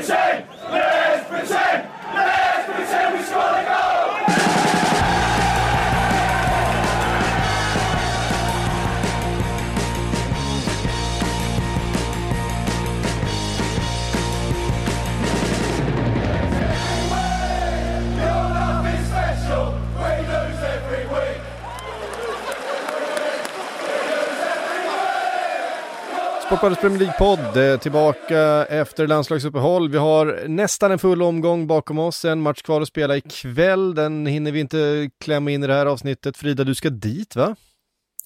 Insane! Sportbladets Premier League-podd eh, tillbaka efter landslagsuppehåll. Vi har nästan en full omgång bakom oss, en match kvar att spela ikväll. Den hinner vi inte klämma in i det här avsnittet. Frida, du ska dit va?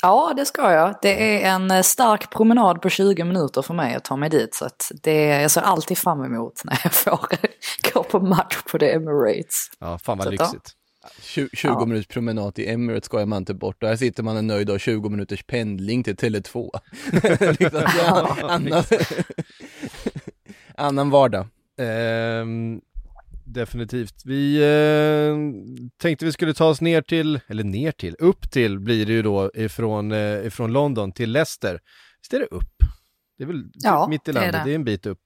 Ja, det ska jag. Det är en eh, stark promenad på 20 minuter för mig att ta mig dit. Så det, jag ser alltid fram emot när jag får gå på match på The Emirates. Ja, fan vad Så att, ja. Lyxigt. 20, 20 minuters promenad till Emirates ska man inte bort. Och här sitter man nöjd och har 20 minuters pendling till Tele2. liksom, ja, annan, annan vardag. Ehm, definitivt. Vi eh, tänkte vi skulle ta oss ner till, eller ner till, upp till blir det ju då ifrån, eh, ifrån London till Leicester. Visst är det upp? Det är väl Ja, mitt i det är landet, det. det. är en bit upp.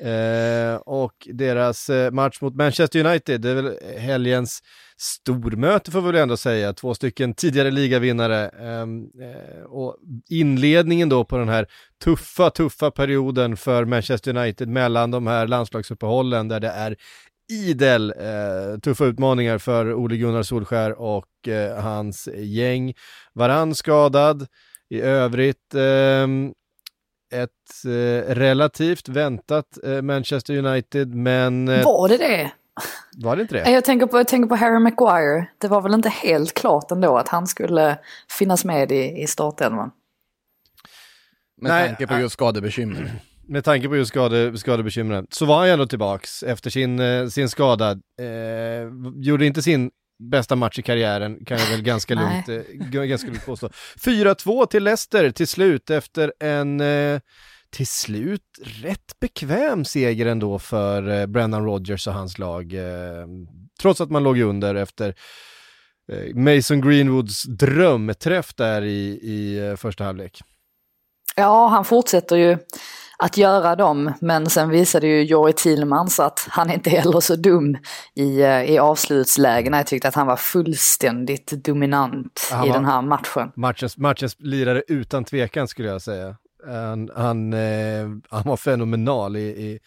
Eh, och deras eh, match mot Manchester United, det är väl helgens stormöte får vi väl ändå säga. Två stycken tidigare ligavinnare. Ehm, eh, och inledningen då på den här tuffa, tuffa perioden för Manchester United mellan de här landslagsuppehållen där det är idel eh, tuffa utmaningar för Ole Gunnar Solskär och eh, hans gäng. Varann skadad, i övrigt ehm, ett eh, relativt väntat eh, Manchester United, men Var det det? Var det inte det? Jag tänker, på, jag tänker på Harry Maguire. Det var väl inte helt klart ändå att han skulle finnas med i, i startelvan. Med Nej, tanke på äh. just skadebekymmer. Med tanke på just skade, skadebekymren, så var han ju ändå tillbaks efter sin, eh, sin skada. Eh, gjorde inte sin bästa match i karriären, kan jag väl ganska lugnt, eh, ganska lugnt påstå. 4-2 till Leicester till slut efter en eh, till slut rätt bekväm seger ändå för eh, Brennan Rodgers och hans lag. Eh, trots att man låg under efter eh, Mason Greenwoods drömträff där i, i första halvlek. Ja, han fortsätter ju att göra dem, men sen visade ju Joey Tillmans att han inte heller så dum i, i avslutslägena. Jag tyckte att han var fullständigt dominant Han i var- den här matchen. matchens, matchens lirare utan tvekan skulle jag säga. Han, han, eh, han var fenomenal i, i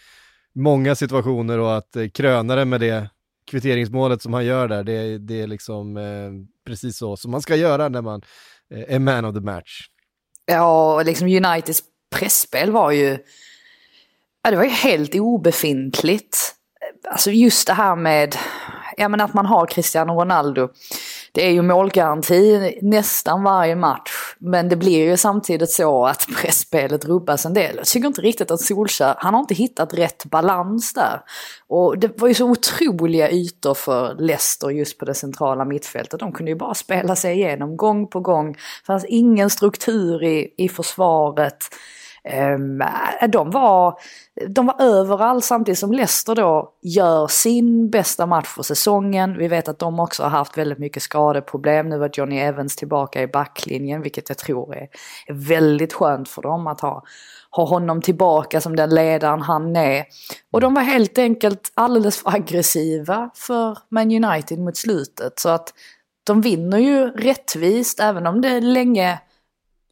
många situationer och att eh, kröna det med det kvitteringsmålet som han gör där, det, det är liksom eh, precis så som man ska göra när man eh, är man of the match. Ja, och liksom Uniteds pressspel var ju, ja, det var ju helt obefintligt. Alltså just det här med, ja men att man har Cristiano Ronaldo. Det är ju målgaranti nästan varje match. Men det blir ju samtidigt så att pressspelet rubbas en del. Jag tycker inte riktigt att Solskjaer, han har inte hittat rätt balans där. Och det var ju så otroliga ytor för Leicester just på det centrala mittfältet. De kunde ju bara spela sig igenom gång på gång. Det fanns ingen struktur i, i försvaret. Ehm, eh, de, var, de var överallt samtidigt som Leicester då gör sin bästa match för säsongen. Vi vet att de också har haft väldigt mycket skadeproblem. Nu var Johnny Evans tillbaka i backlinjen vilket jag tror är, är väldigt skönt för dem att ha, ha honom tillbaka som den ledaren han är. Och de var helt enkelt alldeles för aggressiva för Man United mot slutet. Så att de vinner ju rättvist även om det länge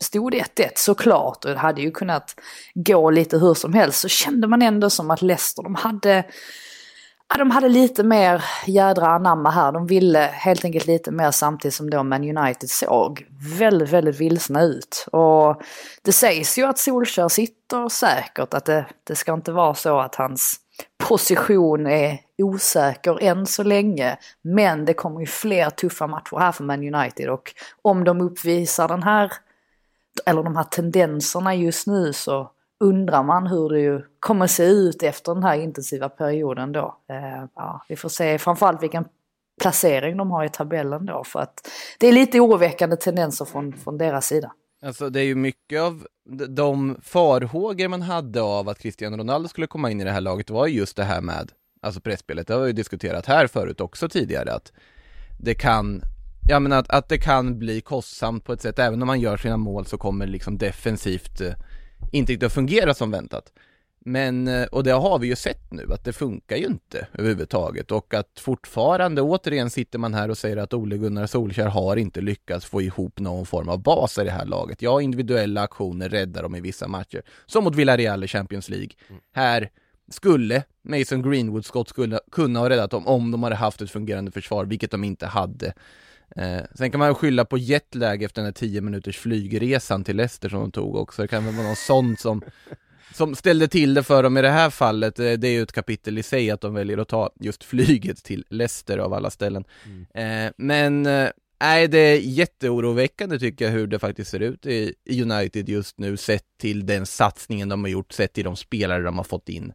stod 1-1 såklart och det hade ju kunnat gå lite hur som helst så kände man ändå som att Leicester de hade ja, de hade lite mer jädra anamma här. De ville helt enkelt lite mer samtidigt som då Man United såg väldigt, väldigt vilsna ut. Och det sägs ju att Solskjaer sitter säkert, att det, det ska inte vara så att hans position är osäker än så länge. Men det kommer ju fler tuffa matcher här för Man United och om de uppvisar den här eller de här tendenserna just nu så undrar man hur det ju kommer se ut efter den här intensiva perioden då. Eh, ja, vi får se framförallt vilken placering de har i tabellen då för att det är lite oroväckande tendenser från, från deras sida. Alltså det är ju mycket av de farhågor man hade av att Cristiano Ronaldo skulle komma in i det här laget var just det här med alltså pressspelet. Det har vi ju diskuterat här förut också tidigare att det kan Ja men att, att det kan bli kostsamt på ett sätt, även om man gör sina mål så kommer liksom defensivt eh, inte riktigt att fungera som väntat. Men, eh, och det har vi ju sett nu, att det funkar ju inte överhuvudtaget och att fortfarande återigen sitter man här och säger att Ole Gunnar Solskjaer har inte lyckats få ihop någon form av bas i det här laget. Ja, individuella aktioner räddar dem i vissa matcher, som mot Villarreal i Champions League. Mm. Här skulle Mason Greenwood skott skulle kunna ha räddat dem om de hade haft ett fungerande försvar, vilket de inte hade. Eh, sen kan man skylla på jetlag efter den här 10 minuters flygresan till Leicester som de tog också. Det kan väl vara något sånt som, som ställde till det för dem i det här fallet. Eh, det är ju ett kapitel i sig att de väljer att ta just flyget till Leicester av alla ställen. Mm. Eh, men eh, Nej, det är jätteoroväckande tycker jag hur det faktiskt ser ut i United just nu sett till den satsningen de har gjort, sett till de spelare de har fått in.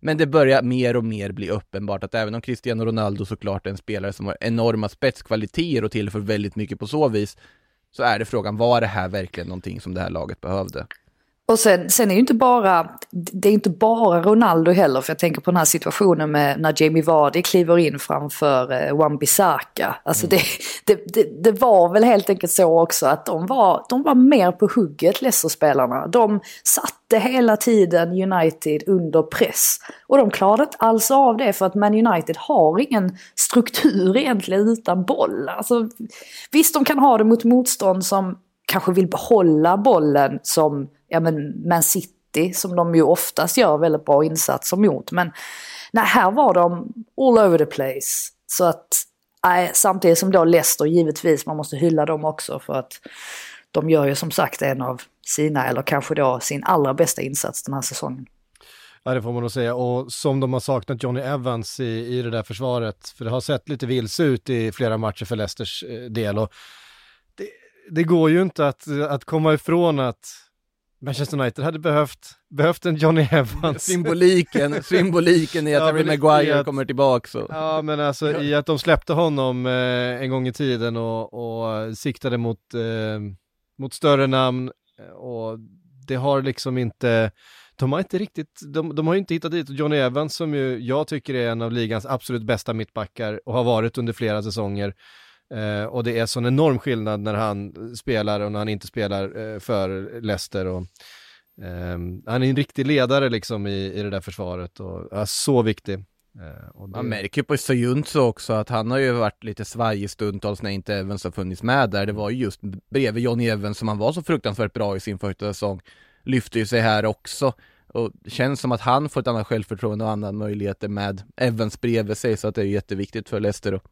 Men det börjar mer och mer bli uppenbart att även om Cristiano Ronaldo såklart är en spelare som har enorma spetskvaliteter och tillför väldigt mycket på så vis, så är det frågan, var det här verkligen någonting som det här laget behövde? Och sen, sen är ju inte bara, det är inte bara Ronaldo heller, för jag tänker på den här situationen med när Jamie Vardy kliver in framför eh, Wan-Bissaka. Alltså mm. det, det, det, det, var väl helt enkelt så också att de var, de var mer på hugget, Leicester-spelarna. De satte hela tiden United under press. Och de klarade inte alls av det för att Man United har ingen struktur egentligen utan boll. Alltså, visst, de kan ha det mot motstånd som kanske vill behålla bollen som ja, men Man City som de ju oftast gör väldigt bra insatser mot. Men nej, här var de all over the place. Så att nej, samtidigt som då Leicester givetvis, man måste hylla dem också för att de gör ju som sagt en av sina, eller kanske då sin allra bästa insats den här säsongen. Ja det får man nog säga och som de har saknat Johnny Evans i, i det där försvaret, för det har sett lite vilse ut i flera matcher för Leicesters eh, del och det, det går ju inte att, att komma ifrån att Manchester United hade behövt, behövt en Johnny Evans. Symboliken, symboliken i att ja, Harry Maguire att, kommer tillbaka. Så. Ja, men alltså ja. i att de släppte honom eh, en gång i tiden och, och siktade mot, eh, mot större namn och det har liksom inte, de har inte riktigt, de, de har inte hittat dit Johnny Evans som ju jag tycker är en av ligans absolut bästa mittbackar och har varit under flera säsonger. Eh, och det är sån enorm skillnad när han spelar och när han inte spelar eh, för Leicester. Och, eh, han är en riktig ledare liksom i, i det där försvaret och ja, så viktig. Eh, det... Man märker på Soyuncu också att han har ju varit lite svajig stundtals när inte Evans har funnits med där. Det var ju just bredvid Johnny Evans som han var så fruktansvärt bra i sin första säsong. Lyfter ju sig här också. Och det känns som att han får ett annat självförtroende och andra möjligheter med Evans bredvid sig så att det är jätteviktigt för Leicester att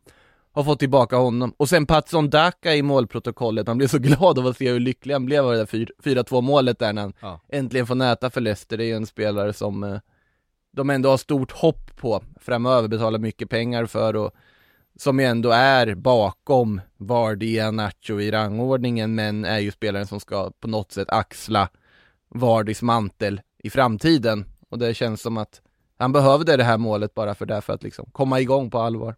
har fått tillbaka honom. Och sen Patson Daka i målprotokollet, han blev så glad av att se hur lycklig han blev av det där 4-2 målet där när han ja. äntligen får näta för Leicester. Det är ju en spelare som eh, de ändå har stort hopp på framöver, betalar mycket pengar för och som ju ändå är bakom Vardy Nacho i rangordningen men är ju spelaren som ska på något sätt axla Vardys mantel i framtiden. Och det känns som att han behövde det här målet bara för därför att liksom komma igång på allvar.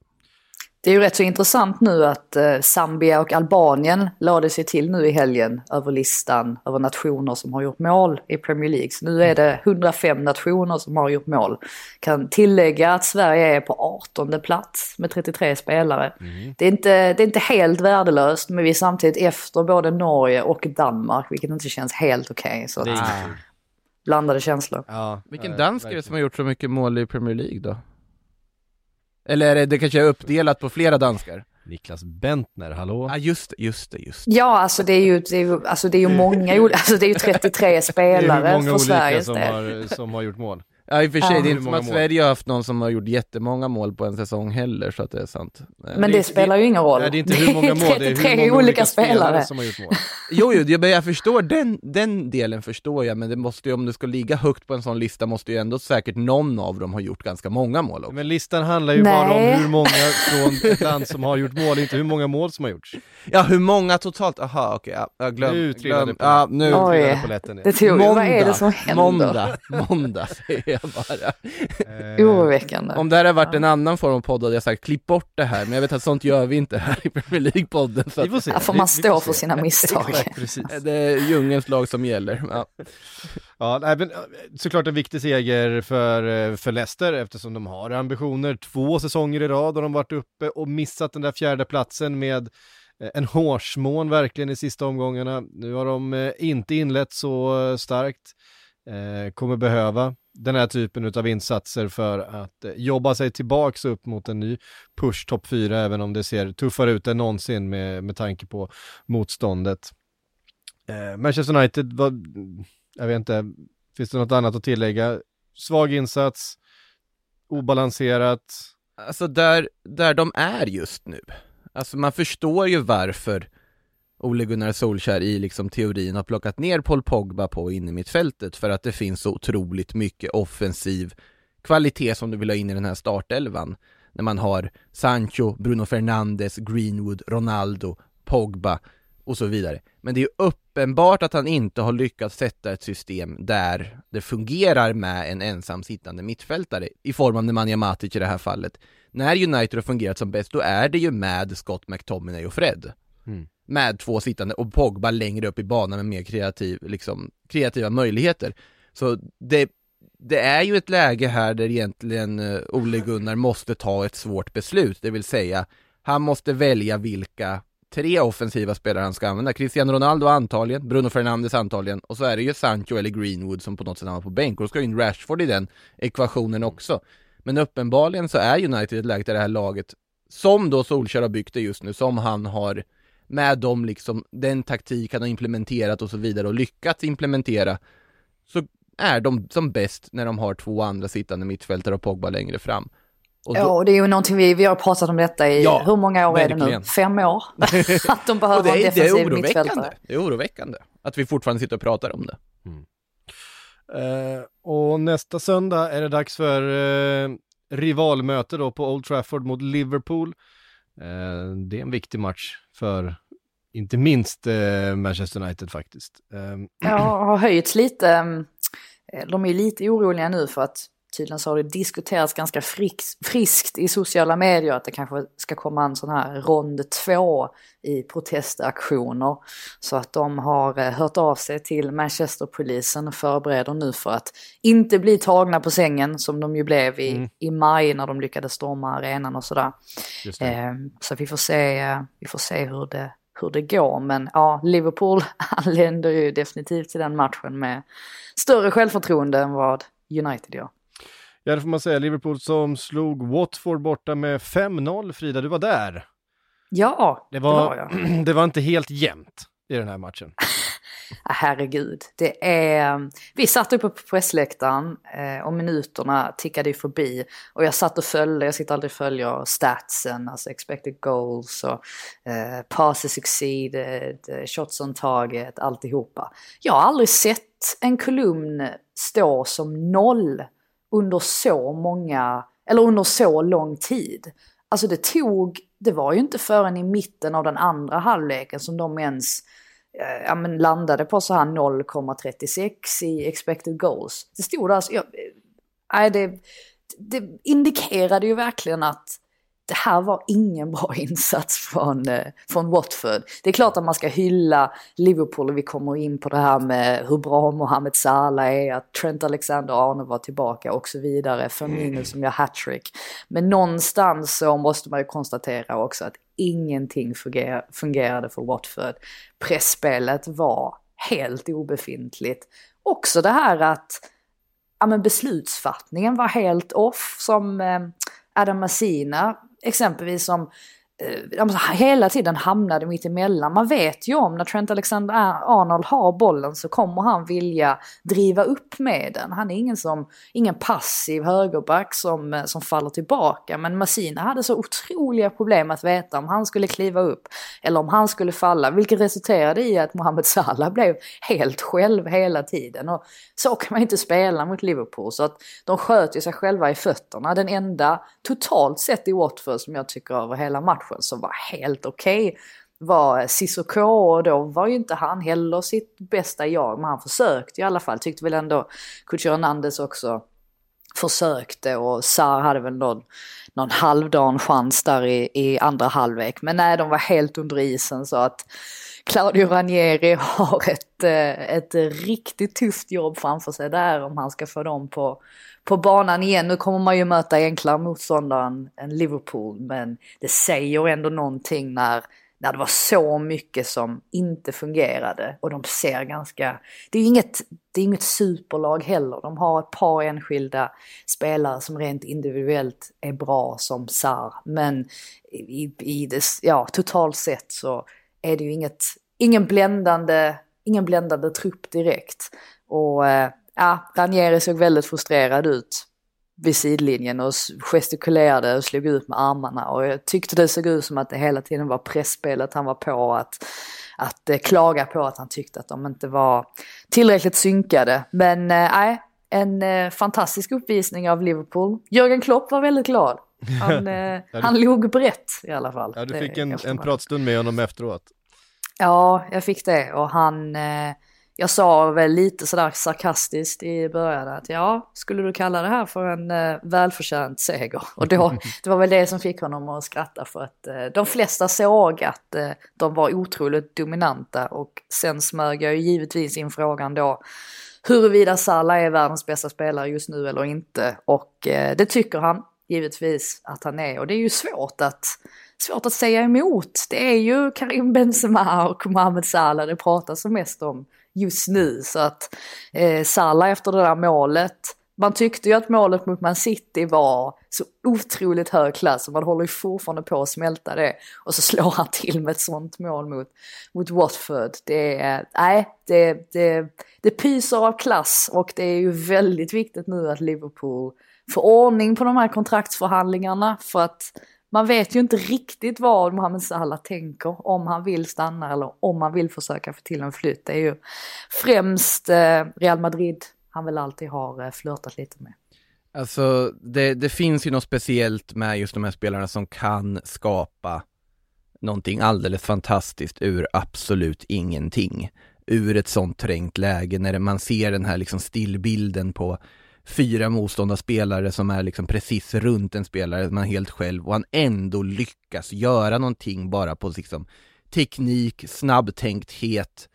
Det är ju rätt så intressant nu att eh, Zambia och Albanien lade sig till nu i helgen över listan över nationer som har gjort mål i Premier League. Så nu är det 105 nationer som har gjort mål. Kan tillägga att Sverige är på 18 plats med 33 spelare. Mm. Det, är inte, det är inte helt värdelöst men vi är samtidigt efter både Norge och Danmark vilket inte känns helt okej. Okay, blandade känslor. Ja, Vilken dansk är det som har gjort så mycket mål i Premier League då? Eller är det, det kanske är uppdelat på flera danskar? Niklas Bentner, hallå? Ja just det, just det, just det. Ja, alltså det är ju, det är ju, alltså det är ju många, alltså det är ju 33 spelare för Sveriges del. Det är många olika som har, som har gjort mål. Ja i och för sig, Ja. det är inte som att? Sverige har haft någon som har gjort jättemånga mål på en säsong heller, så att det är sant. Eh, Men det, det- spelar ju ingen roll. Nej, det är inte hur många mål, det är hur 33 många olika spelare. som har gjort mål. Jo, jo, jag, jag förstår den, den delen förstår jag, men det måste ju, om det ska ligga högt på en sån lista måste ju ändå säkert någon av dem ha gjort ganska många mål också. Men listan handlar ju bara Nej. om hur många från ett land som har gjort mål, inte hur många mål som har gjorts. Ja, hur många totalt? Aha, okej, ja, jag glöm, Nu trillade glöm, på- ja, nu, Oj. Trillade polletten ner. Det tog, vad är det som händer? måndag, måndag säger jag bara. Eh, Oroväckande. Om det här har varit en annan form av podd hade jag sagt klipp bort det här, men jag vet att sånt gör vi inte här i Premier League-podden. Så Vi får att, se. Här får man vi stå får för se. sina misstag. Exakt, precis. det är djungelns lag som gäller. Ja. Ja, nej, men, eh, såklart en viktig seger för, eh, för Leicester eftersom de har ambitioner. Två säsonger i rad har de varit uppe och missat den där fjärde platsen med eh, en hårsmån verkligen i sista omgångarna. Nu har de eh, inte inlett så eh, starkt. Eh, kommer behöva den här typen av insatser för att eh, jobba sig tillbaks upp mot en ny push topp 4 även om det ser tuffare ut än någonsin med, med tanke på motståndet. Eh, Manchester United, vad, jag vet inte, finns det något annat att tillägga? Svag insats, obalanserat, Alltså där, där de är just nu. Alltså man förstår ju varför Ole Gunnar Solskär i liksom teorin har plockat ner Paul Pogba på in i mittfältet för att det finns så otroligt mycket offensiv kvalitet som du vill ha in i den här startelvan. När man har Sancho, Bruno Fernandes, Greenwood, Ronaldo, Pogba och så vidare. Men det är ju uppenbart att han inte har lyckats sätta ett system där det fungerar med en ensam sittande mittfältare i form av Nemanja Matic i det här fallet. När United har fungerat som bäst, då är det ju med Scott McTominay och Fred. Mm. Med två sittande och Pogba längre upp i banan med mer kreativ, liksom, kreativa möjligheter. Så det, det är ju ett läge här där egentligen eh, Ole Gunnar måste ta ett svårt beslut, det vill säga han måste välja vilka tre offensiva spelare han ska använda. Cristiano Ronaldo antagligen, Bruno Fernandes antagligen och så är det ju Sancho eller Greenwood som på något sätt hamnar på bänk och då ska ju in Rashford i den ekvationen också. Men uppenbarligen så är United ett läge där det här laget, som då Solskjaer har byggt det just nu, som han har med dem liksom, den taktik han har implementerat och så vidare och lyckats implementera, så är de som bäst när de har två andra sittande mittfältare och Pogba längre fram. Och då, Ja, och det är ju någonting vi, vi har pratat om detta i, Ja, hur många år är det verkligen. nu? Fem år? att de behöver det, en är, det är defensiv oroväckande. mittfältare. Det är oroväckande att vi fortfarande sitter och pratar om det. Eh, och nästa söndag är det dags för eh, rivalmöte då på Old Trafford mot Liverpool. Eh, det är en viktig match för inte minst eh, Manchester United faktiskt. Ehm, ja, har höjts lite. Ehm, de är lite oroliga nu för att tydligen så har det diskuterats ganska friskt i sociala medier att det kanske ska komma en sån här rond två i protestaktioner. Så att de har eh, hört av sig till Manchesterpolisen och förbereder nu för att inte bli tagna på sängen som de ju blev i, Mm. i maj när de lyckades storma arenan och sådär. just det. Eh, så vi får se, eh, vi får se hur, det, hur det går. Men ja, Liverpool anländer ju definitivt till den matchen med större självförtroende än vad United gör. Ja, det får man säga. Liverpool som slog Watford borta med 5-0. Frida, du var där. Ja, Det det var, var, jag. det var inte helt jämnt i den här matchen. Ah, herregud. Det är... Vi satt uppe på pressläktaren eh, och minuterna tickade ju förbi. Och jag satt och följde, jag sitter aldrig och följer statsen, alltså expected goals och eh, passes succeeded, eh, shots on target, alltihopa. Jag har aldrig sett en kolumn stå som noll under så många, eller under så lång tid. Alltså det tog, det var ju inte förrän i mitten av den andra halvleken som de ens eh, ja, men landade på så här 0,36 i expected goals. Det stod alltså, jag, eh, nej, det, det indikerade ju verkligen att det här var ingen bra insats från, eh, från Watford. Det är klart att man ska hylla Liverpool och vi kommer in på det här med hur bra Mohamed Salah är, att Trent Alexander-Arne var tillbaka och så vidare, Firmino som gör hattrick. Men någonstans så måste man ju konstatera också att ingenting funger- fungerade för Watford. Pressspelet var helt obefintligt. Också det här att ja, men beslutsfattningen var helt off som eh, Adam Massina exempelvis som eh, hela tiden hamnade mitt emellan. Man vet ju om när Trent Alexander-Arnold eh, har bollen så kommer han vilja driva upp med den. Han är ingen, som, ingen passiv högerback som, eh, som faller tillbaka. Men Massina hade så otroliga problem att veta om han skulle kliva upp eller om han skulle falla. Vilket resulterade i att Mohamed Salah blev helt själv hela tiden. Och så kan man inte spela mot Liverpool. Så att de sköt ju sig själva i fötterna. Den enda totalt sett i Watford som jag tycker över hela matchen som var helt okej okay, var Cissoko och då var ju inte han heller sitt bästa jag men han försökte i alla fall. Tyckte väl ändå Couture Hernandez också försökte och Sar hade väl någon, någon halvdan chans där i, i andra halvlek. Men nej, de var helt under isen så att Claudio Ranieri har ett, eh, ett riktigt tufft jobb framför sig där om han ska få dem på, på banan igen. Nu kommer man ju möta enklare motståndare än Liverpool men det säger ändå någonting när, när det var så mycket som inte fungerade och de ser ganska... Det är inget, det är inget superlag heller. De har ett par enskilda spelare som rent individuellt är bra som Sar men i, i det, ja, totalt sett så är det ju inget, ingen, bländande, ingen bländande trupp direkt. Och eh, ja, Ranieri såg väldigt frustrerad ut vid sidlinjen och gestikulerade och slog ut med armarna och jag tyckte det såg ut som att det hela tiden var pressspelet han var på att, att eh, klaga på att han tyckte att de inte var tillräckligt synkade. Men eh, nej, eh, en eh, fantastisk uppvisning av Liverpool. Jörgen Klopp var väldigt glad. Han, eh, han log brett i alla fall. Ja, du fick en, en pratstund med honom efteråt. Ja, jag fick det och han, eh, jag sa väl lite sådär sarkastiskt i början att ja, skulle du kalla det här för en eh, välförtjänt seger? Och då, det var väl det som fick honom att skratta för att eh, de flesta såg att eh, de var otroligt dominanta och sen smög jag ju givetvis in frågan då huruvida Salah är världens bästa spelare just nu eller inte och eh, det tycker han givetvis att han är och det är ju svårt att svårt att säga emot. Det är ju Karim Benzema och Mohamed Salah det pratas som mest om just nu. Så att eh, Salah efter det där målet, man tyckte ju att målet mot Man City var så otroligt hög klass och man håller ju fortfarande på att smälta det. Och så slår han till med ett sånt mål mot, mot Watford. Det är, nej, det, det, det pyser av klass och det är ju väldigt viktigt nu att Liverpool får ordning på de här kontraktsförhandlingarna för att man vet ju inte riktigt vad Mohamed Salah tänker, om han vill stanna eller om han vill försöka få till en flytt. Det är ju främst eh, Real Madrid han väl alltid har eh, flörtat lite med. Alltså det, det finns ju något speciellt med just de här spelarna som kan skapa någonting alldeles fantastiskt ur absolut ingenting. Ur ett sånt trängt läge när man ser den här liksom stillbilden på fyra motståndarspelare som är liksom precis runt en spelare, man är helt själv och han ändå lyckas göra någonting bara på liksom teknik, snabbtänkthet,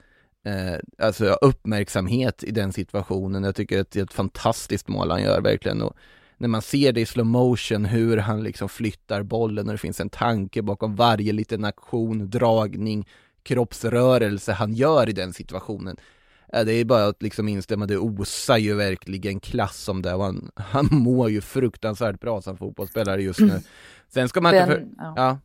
eh, alltså uppmärksamhet i den situationen. Jag tycker att det är ett fantastiskt mål han gör verkligen och när man ser det i slow motion hur han liksom flyttar bollen och det finns en tanke bakom varje liten aktion, dragning, kroppsrörelse han gör i den situationen det är bara att liksom instämma, det osar ju verkligen klass om det och han, han mår ju fruktansvärt bra som fotbollsspelare just nu. Sen ska man ben, inte... För, ja.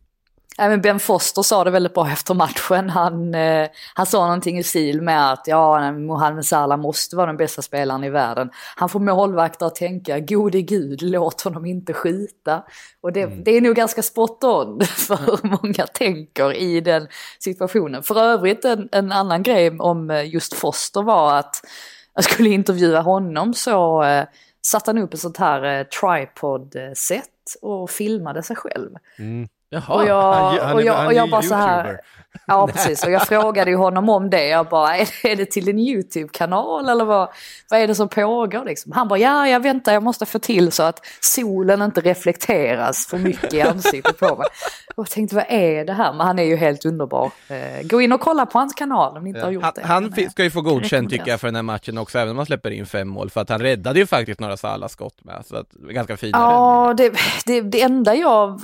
Men ben Foster sa det väldigt bra efter matchen. Han, eh, han sa någonting i stil med att ja, Mohamed Salah måste vara den bästa spelaren i världen. Han får målvakter att tänka, gode gud, låt honom inte skjuta. Och det, mm. det är nog ganska spot on för hur många tänker i den situationen. För övrigt en, en annan grej om eh, just Foster var att jag skulle intervjua honom så eh, satte han upp ett sånt här eh, tripod-set och filmade sig själv. Mm. Jaha, och jag, han, han, och jag, och jag bara så här, Ja, precis. Och jag frågade ju honom om det. Jag bara, är det, är det till en YouTube-kanal eller vad, vad är det som pågår liksom? Han bara, ja, jag väntar, jag måste få till så att solen inte reflekteras för mycket i ansiktet på mig. Och jag tänkte, vad är det här? Men han är ju helt underbar. Eh, gå in och kolla på hans kanal om ni inte har gjort det. Han, han ska ju få godkänt tycker jag för den här matchen också, även om han släpper in fem mål. För att han räddade ju faktiskt några Salah-skott med, så att, ganska fina Ja, det, det, det enda jag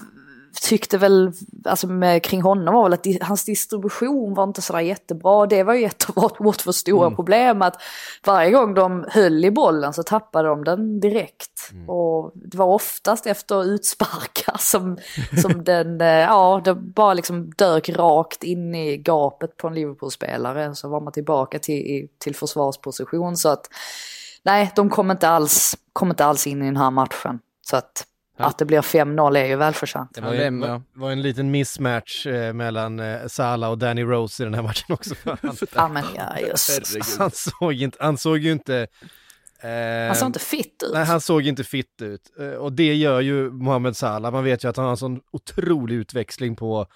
tyckte väl, alltså med, kring honom var väl att di, hans distribution var inte sådär jättebra. Det var ju ett av Watfords stora mm. problem att varje gång de höll i bollen så tappade de den direkt. Mm. Och det var oftast efter utsparkar som, som den, eh, ja, det bara liksom dök rakt in i gapet på en Liverpool-spelare. Så var man tillbaka till, till försvarsposition. Så att nej, de kom inte alls, kom inte alls in i den här matchen. Så att att det blir 5-0 är ju välförtjänt. Det var, ju, var, var en liten mismatch eh, mellan eh, Salah och Danny Rose i den här matchen också. han, ja, men ja, just. Han, såg inte, han såg ju inte... Eh, han såg inte fit ut. Nej, han såg inte fit ut. Eh, och det gör ju Mohamed Salah. Man vet ju att han har en sån otrolig utväxling på,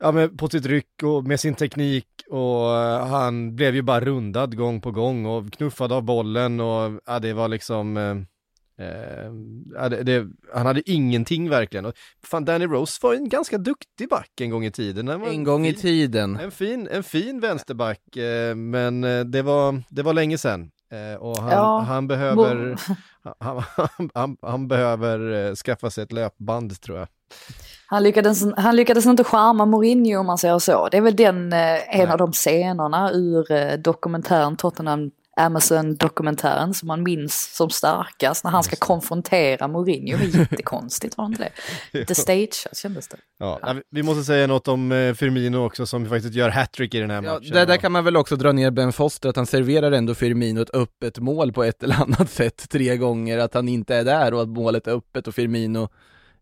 ja, med, på sitt ryck och med sin teknik. Och han blev ju bara rundad gång på gång och knuffad av bollen och ja, det var liksom... Uh, Eh, det, det, han hade ingenting verkligen. Och fan, Danny Rose var en ganska duktig back en gång i tiden. En gång fin, i tiden. En fin, en fin vänsterback, eh, men eh, det var, det var länge sedan. Eh, och han, ja, han behöver, han, han, han, behöver eh, skaffa sig ett löpband tror jag. Han lyckades, han lyckades inte charma Mourinho om man säger så. Det är väl den, eh, en Nej. av de scenerna ur dokumentären Tottenham Amazon-dokumentären som man minns som starkast när han ska konfrontera Mourinho. Det är jättekonstigt, var inte det? The stage kändes det. Ja, ja. Vi måste säga något om eh, Firmino också som faktiskt gör hattrick i den här ja, matchen. Där, där kan man väl också dra ner Ben Foster, att han serverar ändå Firmino ett öppet mål på ett eller annat sätt tre gånger, att han inte är där och att målet är öppet och Firmino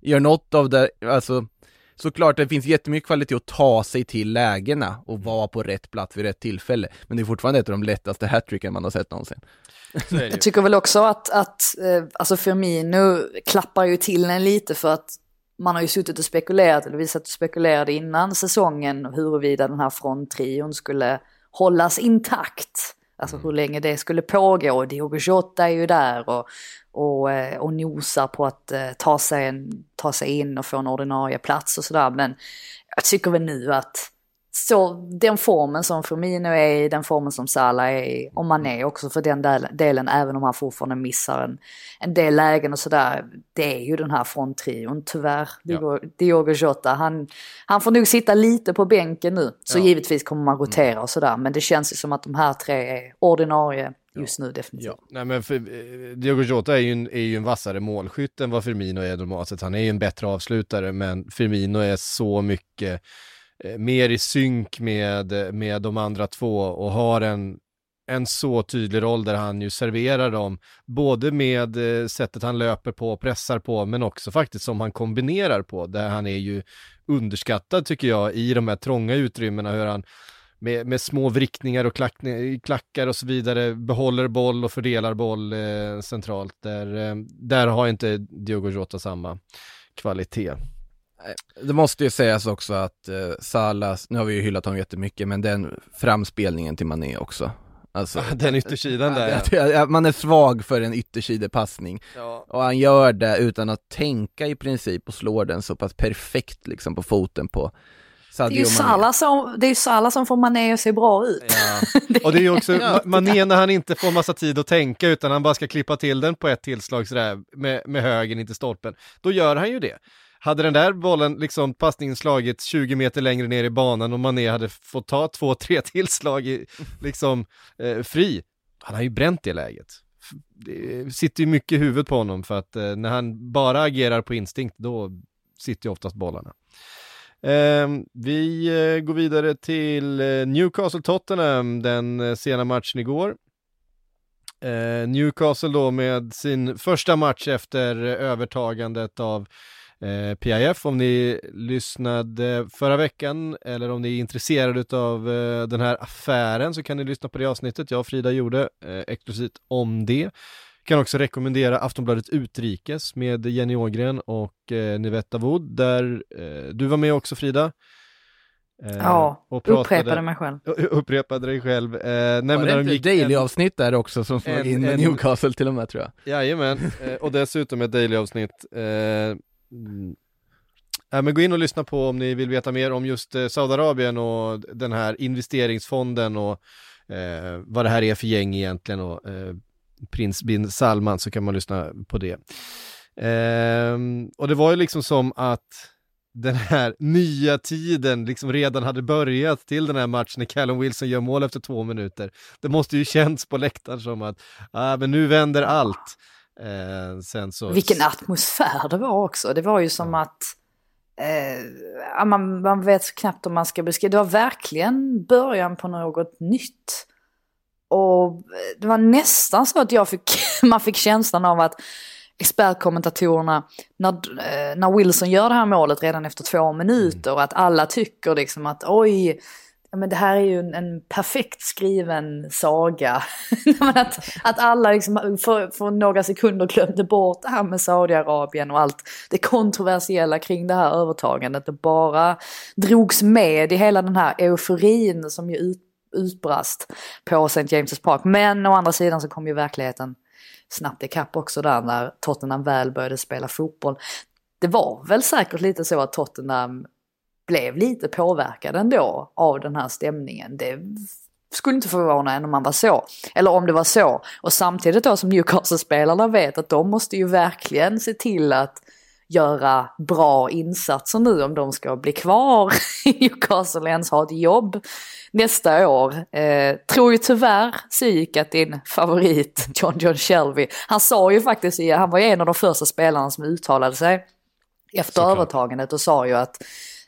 gör något av det, alltså såklart det finns jättemycket kvalitet att ta sig till lägena och mm. vara på rätt plats vid rätt tillfälle. Men det är fortfarande ett av de lättaste hattricken man har sett någonsin. Jag tycker väl också att, att eh, alltså Firmino klappar ju till en lite för att man har ju suttit och spekulerat, eller vi satt och spekulerade innan säsongen huruvida den här fronttrion skulle hållas intakt. Alltså hur länge det skulle pågå. och Diogo Jota är ju där och, och, eh, och nosar på att eh, ta, sig en, ta sig in och få en ordinarie plats och sådär. Men jag tycker väl nu att så den formen som Firmino är i, den formen som Salah är i, och man är också för den delen, även om han fortfarande missar en, en del lägen och sådär. Det är ju den här fronttrion, tyvärr. Ja. Diogo Jota, han, han får nog sitta lite på bänken nu. Så ja. givetvis kommer man rotera och sådär, men det känns ju som att de här tre är ordinarie just nu definitivt. Ja. Nej, men för, eh, Diogo Jota är ju, en, är ju en vassare målskytt än vad Firmino är normalt sett. Han är ju en bättre avslutare, men Firmino är så mycket Eh, mer i synk med, eh, med de andra två och har en, en så tydlig roll där han ju serverar dem, både med eh, sättet han löper på och pressar på, men också faktiskt som han kombinerar på, där han är ju underskattad tycker jag i de här trånga utrymmena, hur han med, med små vrickningar och klack, klackar och så vidare behåller boll och fördelar boll eh, centralt. Där, eh, där har inte Diogo Jota samma kvalitet. Det måste ju sägas också att eh, Salas, nu har vi ju hyllat honom jättemycket, men den framspelningen till Mané också. Alltså, den yttersidan där ja. Man är svag för en yttersidepassning. Ja. Och han gör det utan att tänka i princip och slår den så pass perfekt liksom på foten på Sadio det är ju Salah som, det är Salah som får Mané att se bra ut. Ja. Och det är ju också Mané när han inte får massa tid att tänka utan han bara ska klippa till den på ett tillslag sådär med, med högen in till stolpen. Då gör han ju det. Hade den där bollen, liksom passningen slagit 20 meter längre ner i banan och Mané hade fått ta två, tre tillslag i, liksom eh, fri, han har ju bränt det läget. Det sitter ju mycket i huvudet på honom för att eh, när han bara agerar på instinkt, då sitter ju oftast bollarna. Eh, vi eh, går vidare till eh, Newcastle-Tottenham, den eh, sena matchen igår. Eh, Newcastle då med sin första match efter eh, övertagandet av eh, PIF om ni lyssnade förra veckan eller om ni är intresserade av eh, den här affären så kan ni lyssna på det avsnittet jag och Frida gjorde eh, exklusivt om det. Kan också rekommendera Aftonbladet Utrikes med Jenny Ågren och eh, Nivetta Wood där eh, du var med också Frida. Eh, ja, och pratade, upprepade mig själv. Upprepade dig själv. Eh, nej, var det inte de daily-avsnitt där också som flög in med Newcastle till och med tror jag? Jajamän, eh, och dessutom ett daily-avsnitt eh, Mm. Äh, men gå in och lyssna på om ni vill veta mer om just eh, Saudiarabien och den här investeringsfonden och eh, vad det här är för gäng egentligen och eh, prins bin Salman så kan man lyssna på det. Eh, och det var ju liksom som att den här nya tiden liksom redan hade börjat till den här matchen när Callum Wilson gör mål efter två minuter. Det måste ju känts på läktaren som att, ah, men nu vänder allt. Eh, sen så... Vilken atmosfär det var också. Det var ju som att eh, man, man vet knappt om man ska beskriva. Det var verkligen början på något nytt. Och det var nästan så att jag fick, man fick känslan av att expertkommentatorerna, när, eh, när Wilson gör det här målet redan efter två minuter, mm. att alla tycker liksom att oj, men det här är ju en, en perfekt skriven saga. att, att alla liksom för, för några sekunder glömde bort det här med Saudiarabien och allt det kontroversiella kring det här övertagandet Det bara drogs med i hela den här euforin som ju ut, utbrast på St. James' Park. Men å andra sidan så kom ju verkligheten snabbt ikapp också där när Tottenham väl började spela fotboll. Det var väl säkert lite så att Tottenham blev lite påverkad ändå av den här stämningen. Det skulle inte förvåna en om man var så. Eller om det var så. Och samtidigt då som Newcastle-spelarna vet att de måste ju verkligen se till att göra bra insatser nu om de ska bli kvar i Newcastle ens ha ett jobb nästa år. Eh, tror ju tyvärr gick att din favorit John John Shelby, han sa ju faktiskt, han var ju en av de första spelarna som uttalade sig efter Såklart. övertagandet och sa ju att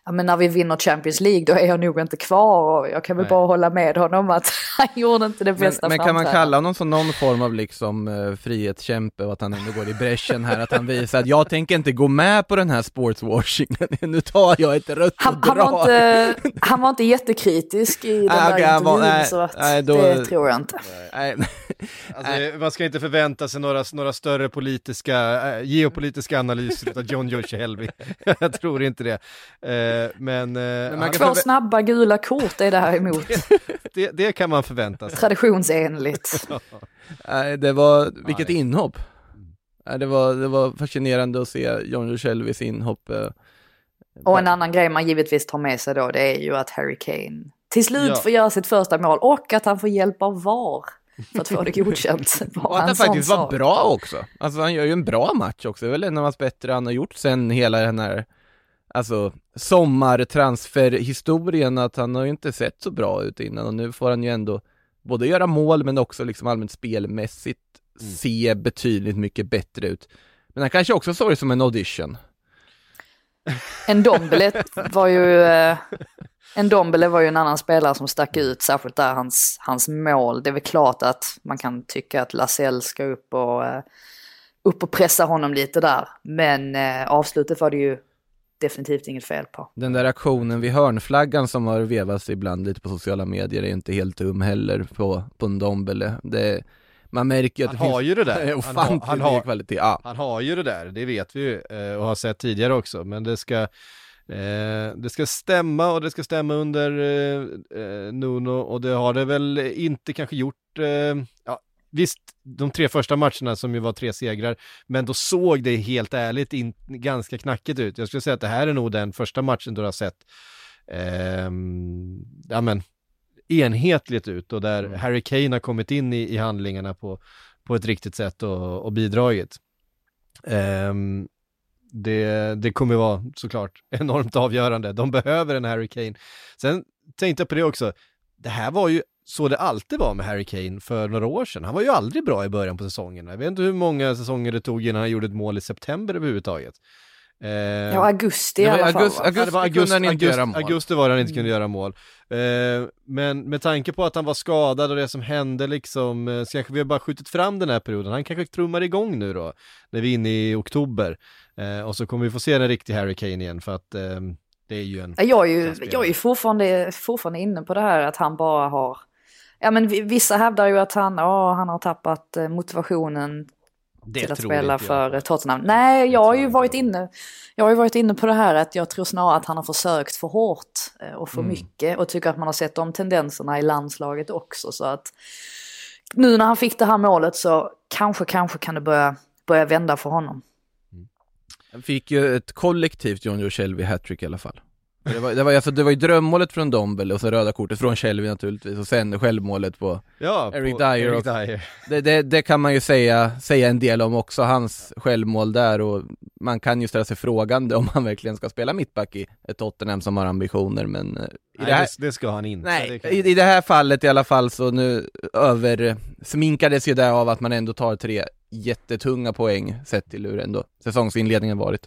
ja, men när vi vinner Champions League då är jag nog inte kvar och jag kan väl Nej. bara hålla med honom att han gjorde inte det bästa Men, men kan man kalla honom som någon form av liksom uh, frihetskämpe och att han ändå går i bräschen här, att han visar att jag tänker inte gå med på den här sportswashingen, nu tar jag ett rött han, och han var, inte, han var inte jättekritisk i den ah, där okay, intervjun nej, så att nej, då, det tror jag inte. Nej, alltså, man ska inte förvänta sig några, några större politiska, äh, geopolitiska analyser av John Joe Shelby. jag tror inte det. Eh, men, eh, men Två snabba gula kort är det här emot. det, det, kan man förvänta sig. Traditionsenligt. Nej, det var, vilket Nej. inhopp. Nej, det, var, det var fascinerande att se John Shelbys inhopp. Eh, och en annan grej man givetvis tar med sig då, det är ju att Harry Kane till slut ja. får göra sitt första mål och att han får hjälp av VAR för att få det godkänt. och att han faktiskt var bra också. Alltså han gör ju en bra match också, det är väl en av hans bättre han har gjort sen hela den här alltså sommartransferhistorien att han har ju inte sett så bra ut innan och nu får han ju ändå både göra mål men också liksom allmänt spelmässigt mm. se betydligt mycket bättre ut. Men han kanske också såg det som en audition. En Dombele var ju eh, en Dombele var ju en annan spelare som stack ut, särskilt där hans, hans mål. Det är väl klart att man kan tycka att Lasell ska upp och, eh, upp och pressa honom lite där. Men eh, avslutet var det ju definitivt inget fel på. Den där aktionen vid hörnflaggan som har vevats ibland lite på sociala medier är inte helt dum heller på, på en Dombele. Det, man märker ju att han det har finns ju det där. Han har, han, har, kvalitet. Ja. han har ju det där, det vet vi ju eh, och har sett tidigare också, men det ska Eh, det ska stämma och det ska stämma under eh, eh, Nuno och det har det väl inte kanske gjort, eh, ja, visst, de tre första matcherna som ju var tre segrar, men då såg det helt ärligt in, ganska knackigt ut. Jag skulle säga att det här är nog den första matchen du har sett, eh, ja men, enhetligt ut och där mm. Harry Kane har kommit in i, i handlingarna på, på ett riktigt sätt och, och bidragit. Eh, det, det kommer vara såklart enormt avgörande. De behöver en Harry Kane. Sen tänkte jag på det också, det här var ju så det alltid var med Harry Kane för några år sedan. Han var ju aldrig bra i början på säsongerna. Jag vet inte hur många säsonger det tog innan han gjorde ett mål i september överhuvudtaget. Eh, ja, augusti i alla fall. Augusti, augusti, ja, augusti, augusti, augusti, göra mål. augusti var han inte kunde göra mål. Eh, men med tanke på att han var skadad och det som hände liksom, eh, så kanske vi har bara skjutit fram den här perioden. Han kanske trummar igång nu då, när vi är inne i oktober. Eh, och så kommer vi få se en riktig Harry Kane igen för att eh, det är ju en... Jag är ju, jag är ju fortfarande, fortfarande inne på det här att han bara har Ja men vissa hävdar ju att han, åh, han har tappat eh, motivationen det till att spela för Tottenham. Nej, jag har ju varit inne, jag har ju varit inne på det här att jag tror snarare att han har försökt för hårt eh, och för mm. mycket och tycker att man har sett de tendenserna i landslaget också så att nu när han fick det här målet så kanske, kanske kan det börja, börja vända för honom. Han fick ju ett kollektivt John Joe Shelby hattrick i alla fall. Det var, det var, alltså, det var ju drömmålet från Dombele och så röda kortet från Shelby naturligtvis och sen självmålet på Ja, Eric på Dyer Eric. Dyer. det, det, det kan man ju säga, säga en del om också, hans självmål där och man kan ju ställa sig frågande om han verkligen ska spela mittback i ett Tottenham som har ambitioner men eh, i Nej, det här, det, ska han inte. Nej, kan- i, i det här fallet i alla fall så nu över sminkades ju det av att man ändå tar tre jättetunga poäng sett till hur ändå säsongsinledningen varit.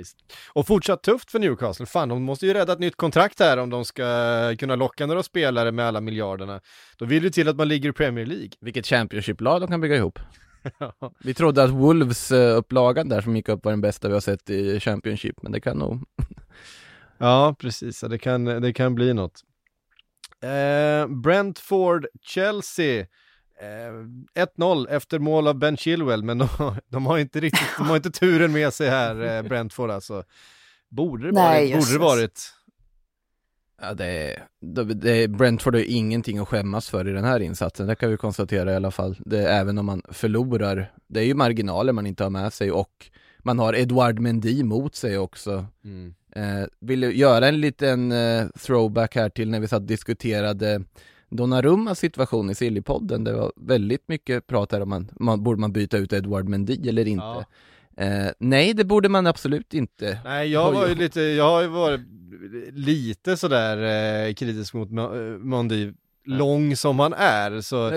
Visst. Och fortsatt tufft för Newcastle. Fan, de måste ju rädda ett nytt kontrakt här om de ska kunna locka några spelare med alla miljarderna. Då vill det till att man ligger i Premier League. Vilket Championship-lag de kan bygga ihop. Vi trodde att Wolves eh, upplagan där som gick upp var den bästa vi har sett i Championship, men det kan nog... Ja, precis. Det kan, det kan bli något. Eh, Brentford, Chelsea. Eh, 1-0 efter mål av Ben Chilwell, men de, de har inte riktigt, de har inte turen med sig här, eh, Brentford alltså. Borde det Nej, varit, borde det varit. Ja, det är, det, det, Brentford har ju ingenting att skämmas för i den här insatsen, det kan vi konstatera i alla fall. Det, även om man förlorar, det är ju marginaler man inte har med sig och man har Edouard Mendy mot sig också. Mm. Eh, vill du göra en liten eh, throwback här till när vi satt och diskuterade Donnarummas situation i Sillypodden. Det var väldigt mycket prat här om man, man borde man byta ut Edouard Mendy eller inte. Ja. Eh, nej, det borde man absolut inte. Nej, jag var ju lite, jag har ju varit lite sådär eh, kritisk mot Mo- eh, Mondi, lång som han är, så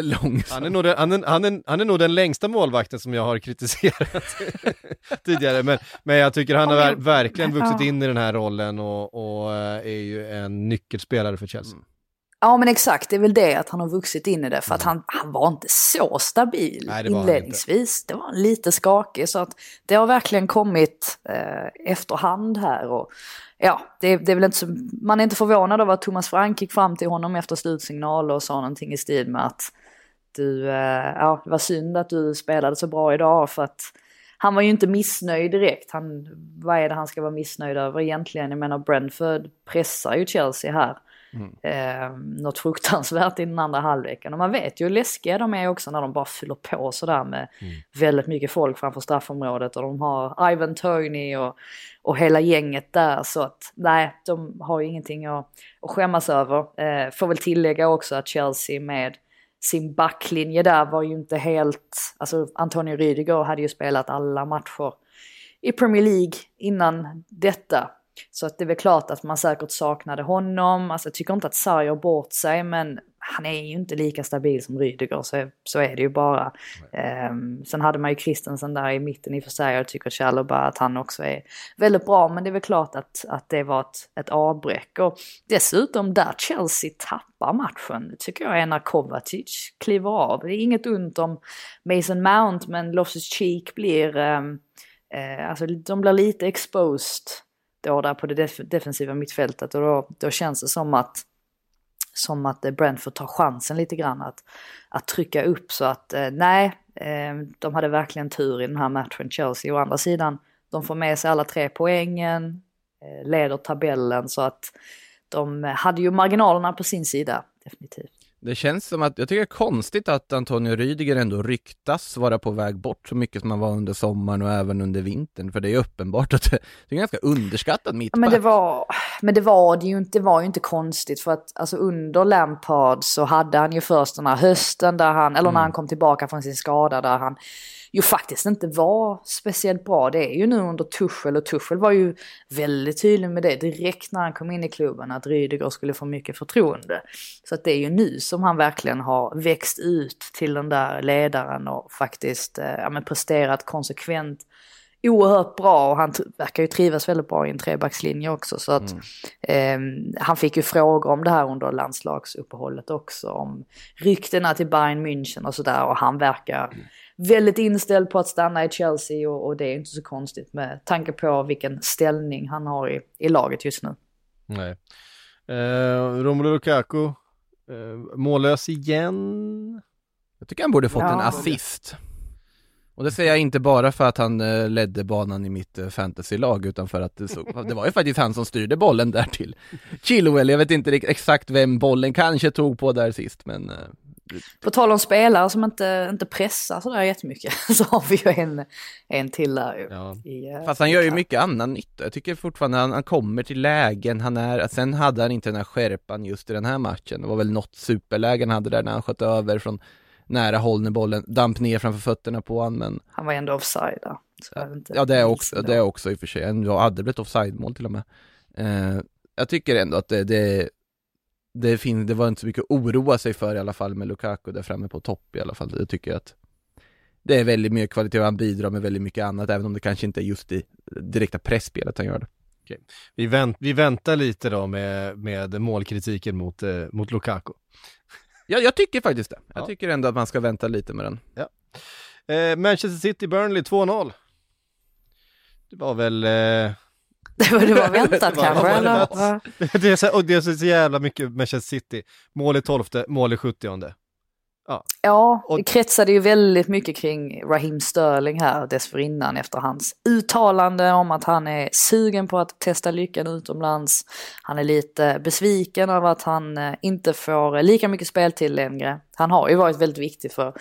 han är, nog den, han, är, han, är, han är nog den längsta målvakten som jag har kritiserat tidigare, men, men jag tycker han har ver- verkligen vuxit in i den här rollen och, och eh, är ju en nyckelspelare för Chelsea. Ja men exakt, det är väl det att han har vuxit in i det. För att han, han var inte så stabil Nej, det inledningsvis. Det var lite skakig. Så att det har verkligen kommit eh, efterhand här. Och, ja, det, det är väl inte så, man är inte förvånad över att Thomas Frank gick fram till honom efter slutsignal och sa någonting i stil med att du, eh, ja det var synd att du spelade så bra idag för att han var ju inte missnöjd direkt. Han, vad är det han ska vara missnöjd över egentligen? Jag menar Brentford pressar ju Chelsea här. Eh, något fruktansvärt i den andra halvleken. Och man vet ju hur läskiga de är också när de bara fyller på sådär med väldigt mycket folk framför straffområdet. Och de har Ivan Tony och, och hela gänget där. Så att nej, de har ju ingenting att, att skämmas över. Eh, får väl tillägga också att Chelsea med sin backlinje där var ju inte helt, alltså Antonio Rüdiger hade ju spelat alla matcher i Premier League innan detta. Så att det är väl klart att man säkert saknade honom. Alltså jag tycker inte att Sarri har bort sig men han är ju inte lika stabil som Rydiger så, så är det ju bara. Ehm, sen hade man ju Christensen där i mitten i och för sig och jag tycker Chalobah att han också är väldigt bra men det är väl klart att, att det var ett, ett avbräck. Och dessutom där Chelsea tappar matchen det tycker jag är när Kovacic kliver av. Det är inget ont om Mason Mount men Loftus Cheek blir, ehm, eh, alltså de blir lite exposed då där på det def defensiva mittfältet och då, då känns det som att som att eh, Brentford tar chansen lite grann att, att trycka upp så att eh, nej, eh, de hade verkligen tur i den här matchen Chelsea. Å andra sidan, de får med sig alla tre poängen, eh, leder tabellen så att de hade ju marginalerna på sin sida definitivt. Det känns som att, jag tycker det är konstigt att Antonio Rydiger ändå ryktas vara på väg bort så mycket som han var under sommaren och även under vintern. För det är uppenbart att det, det är ganska underskattad Ja, mittback. Men det var, men det var det ju inte, det var ju inte konstigt för att alltså under Lampard så hade han ju först den här hösten där han, eller när han kom tillbaka från sin skada där han ju faktiskt inte var speciellt bra. Det är ju nu under Tuchel och Tuchel var ju väldigt tydlig med det direkt när han kom in i klubben att Rydiger skulle få mycket förtroende. Så att det är ju nu som han verkligen har växt ut till den där ledaren och faktiskt eh, ja, men presterat konsekvent oerhört bra och han verkar ju trivas väldigt bra i en trebackslinje också. Så att eh, han fick ju frågor om det här under landslagsuppehållet också. Om ryktena till Bayern München och sådär och han verkar väldigt inställd på att stanna i Chelsea och, och det är inte så konstigt med tanke på vilken ställning han har i, i laget just nu. Nej. Eh, Romelu Lukaku, eh, mållös igen. Jag tycker han borde fått Ja. en assist. Och det säger jag inte bara för att han eh, ledde banan i mitt eh, fantasylag utan för att det, så, det var ju faktiskt han som styrde bollen där till Chilwell. Jag vet inte exakt vem bollen kanske tog på där sist men eh, På tal om spelare som inte, inte pressar sådär jättemycket så har vi ju en, en till där ju. Ja. I, eh, Fast han gör ju mycket annan nytta. Jag tycker fortfarande han, han kommer till lägen, han är, sen hade han inte den här skärpan just i den här matchen. Det var väl något superläge han hade där när han sköt över från nära håll när bollen damp ner framför fötterna på honom. Men Han var ändå offside där. Ja, det är vilken också, det är också i och för sig. Jag hade blivit offside-mål till och med. Eh, jag tycker ändå att det, det, det, fin, det var inte så mycket att oroa sig för i alla fall med Lukaku där framme på topp i alla fall. Jag tycker att det är väldigt mycket kvalitet och han bidrar med väldigt mycket annat, även om det kanske inte är just i direkta pressspelet han gör det. Vi, vänt, vi väntar lite då med, med målkritiken mot, eh, mot Lukaku. Ja, jag tycker faktiskt det. Jag Ja. tycker ändå att man ska vänta lite med den. Eh, Manchester City Burnley 2-0. Det var väl... Eh, Det var, det var väntat kanske eller? det, är så, och det är så jävla mycket Manchester City. Mål i 12, mål i 70. Ja, Och- det kretsade ju väldigt mycket kring Raheem Sterling här dessförinnan efter hans uttalande om att han är sugen på att testa lyckan utomlands. Han är lite besviken över att han eh, inte får lika mycket speltid längre. Han har ju varit väldigt viktig för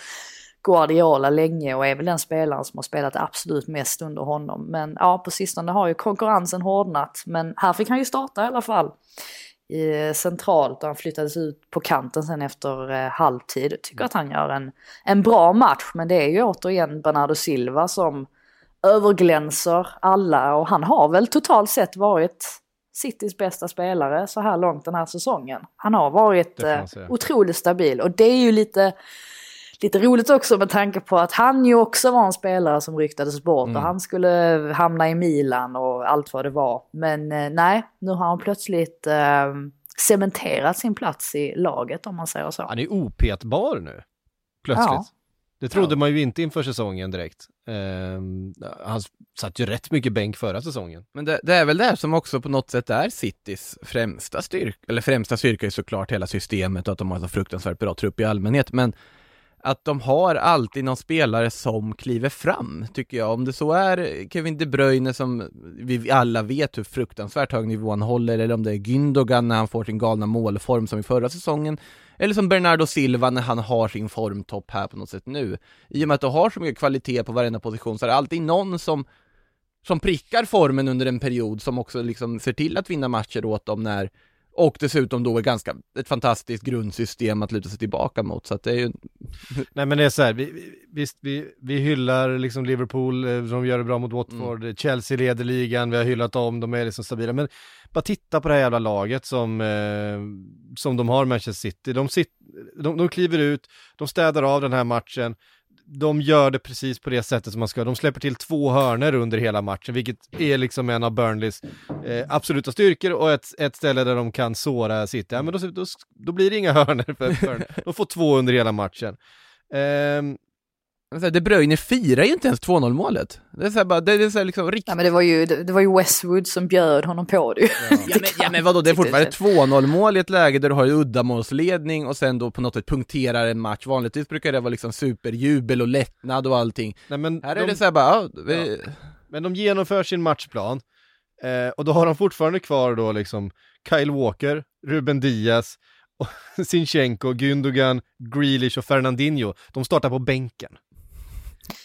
Guardiola länge och är väl den spelaren som har spelat absolut mest under honom. Men ja, på sistone har ju konkurrensen hårdnat. Men här fick han ju starta i alla fall i centralt och han flyttades ut på kanten sen efter eh, halvtid. Tycker att han gör en, en bra match men det är ju återigen Bernardo Silva som överglänser alla och han har väl totalt sett varit Citys bästa spelare så här långt den här säsongen. Han har varit eh, otroligt stabil och det är ju lite Lite roligt också med tanke på att han ju också var en spelare som ryktades bort Mm. och han skulle hamna i Milan och allt vad det var. Men eh, nej, nu har han plötsligt eh, cementerat sin plats i laget om man säger så. Han är opetbar nu. Plötsligt. Ja. Det trodde Ja. man ju inte inför säsongen direkt. Ehm, han satt ju rätt mycket bänk förra säsongen. Men det, det är väl det här som också på något sätt är Citys främsta styrka, eller främsta styrka är såklart hela systemet och att de har så fruktansvärt bra trupp i allmänhet, men att de har alltid någon spelare som kliver fram, tycker jag. Om det så är Kevin De Bruyne som vi alla vet hur fruktansvärt hög nivå han håller, eller om det är Gündogan när han får sin galna målform som i förra säsongen, eller som Bernardo Silva när han har sin formtopp här på något sätt nu. I och med att du har så mycket kvalitet på varenda position så är det alltid någon som som prickar formen under en period som också liksom ser till att vinna matcher åt dem när och dessutom då är ganska ett fantastiskt grundsystem att luta sig tillbaka mot så att det är ju Nej men det är så här, vi, vi, visst vi, vi hyllar liksom Liverpool, eh, de gör det bra mot Watford, Chelsea leder ligan, vi har hyllat dem, de är liksom stabila. Men bara titta på det här jävla laget som, eh, som de har Manchester City. De, sit, de, de kliver ut, de städar av den här matchen, de gör det precis på det sättet som man ska. De släpper till två hörner under hela matchen, vilket är liksom en av Burnleys eh, absoluta styrkor och ett, ett ställe där de kan såra City. Ja, men då, då, då blir det inga hörner för Burnley. De får två under hela matchen. Eh, de Bruyne firar ju inte ens 2-0 målet. Det är så här bara, det är så här liksom riktigt Ja, men det var, ju, det, det var ju Westwood som bjöd honom på det. ju. Ja men, ja men vadå, det är fortfarande ett 2-0 mål i ett läge där du har uddamålsledning och sen då på något sätt punkterar en match. Vanligtvis brukar det vara liksom superjubel och lättnad och allting. nej, men Här de, är det så här bara, ja, vi, men de genomför sin matchplan eh, och då har de fortfarande kvar då liksom Kyle Walker, Ruben Diaz, Sinchenko, Gündogan, Grealish och Fernandinho. De startar på bänken.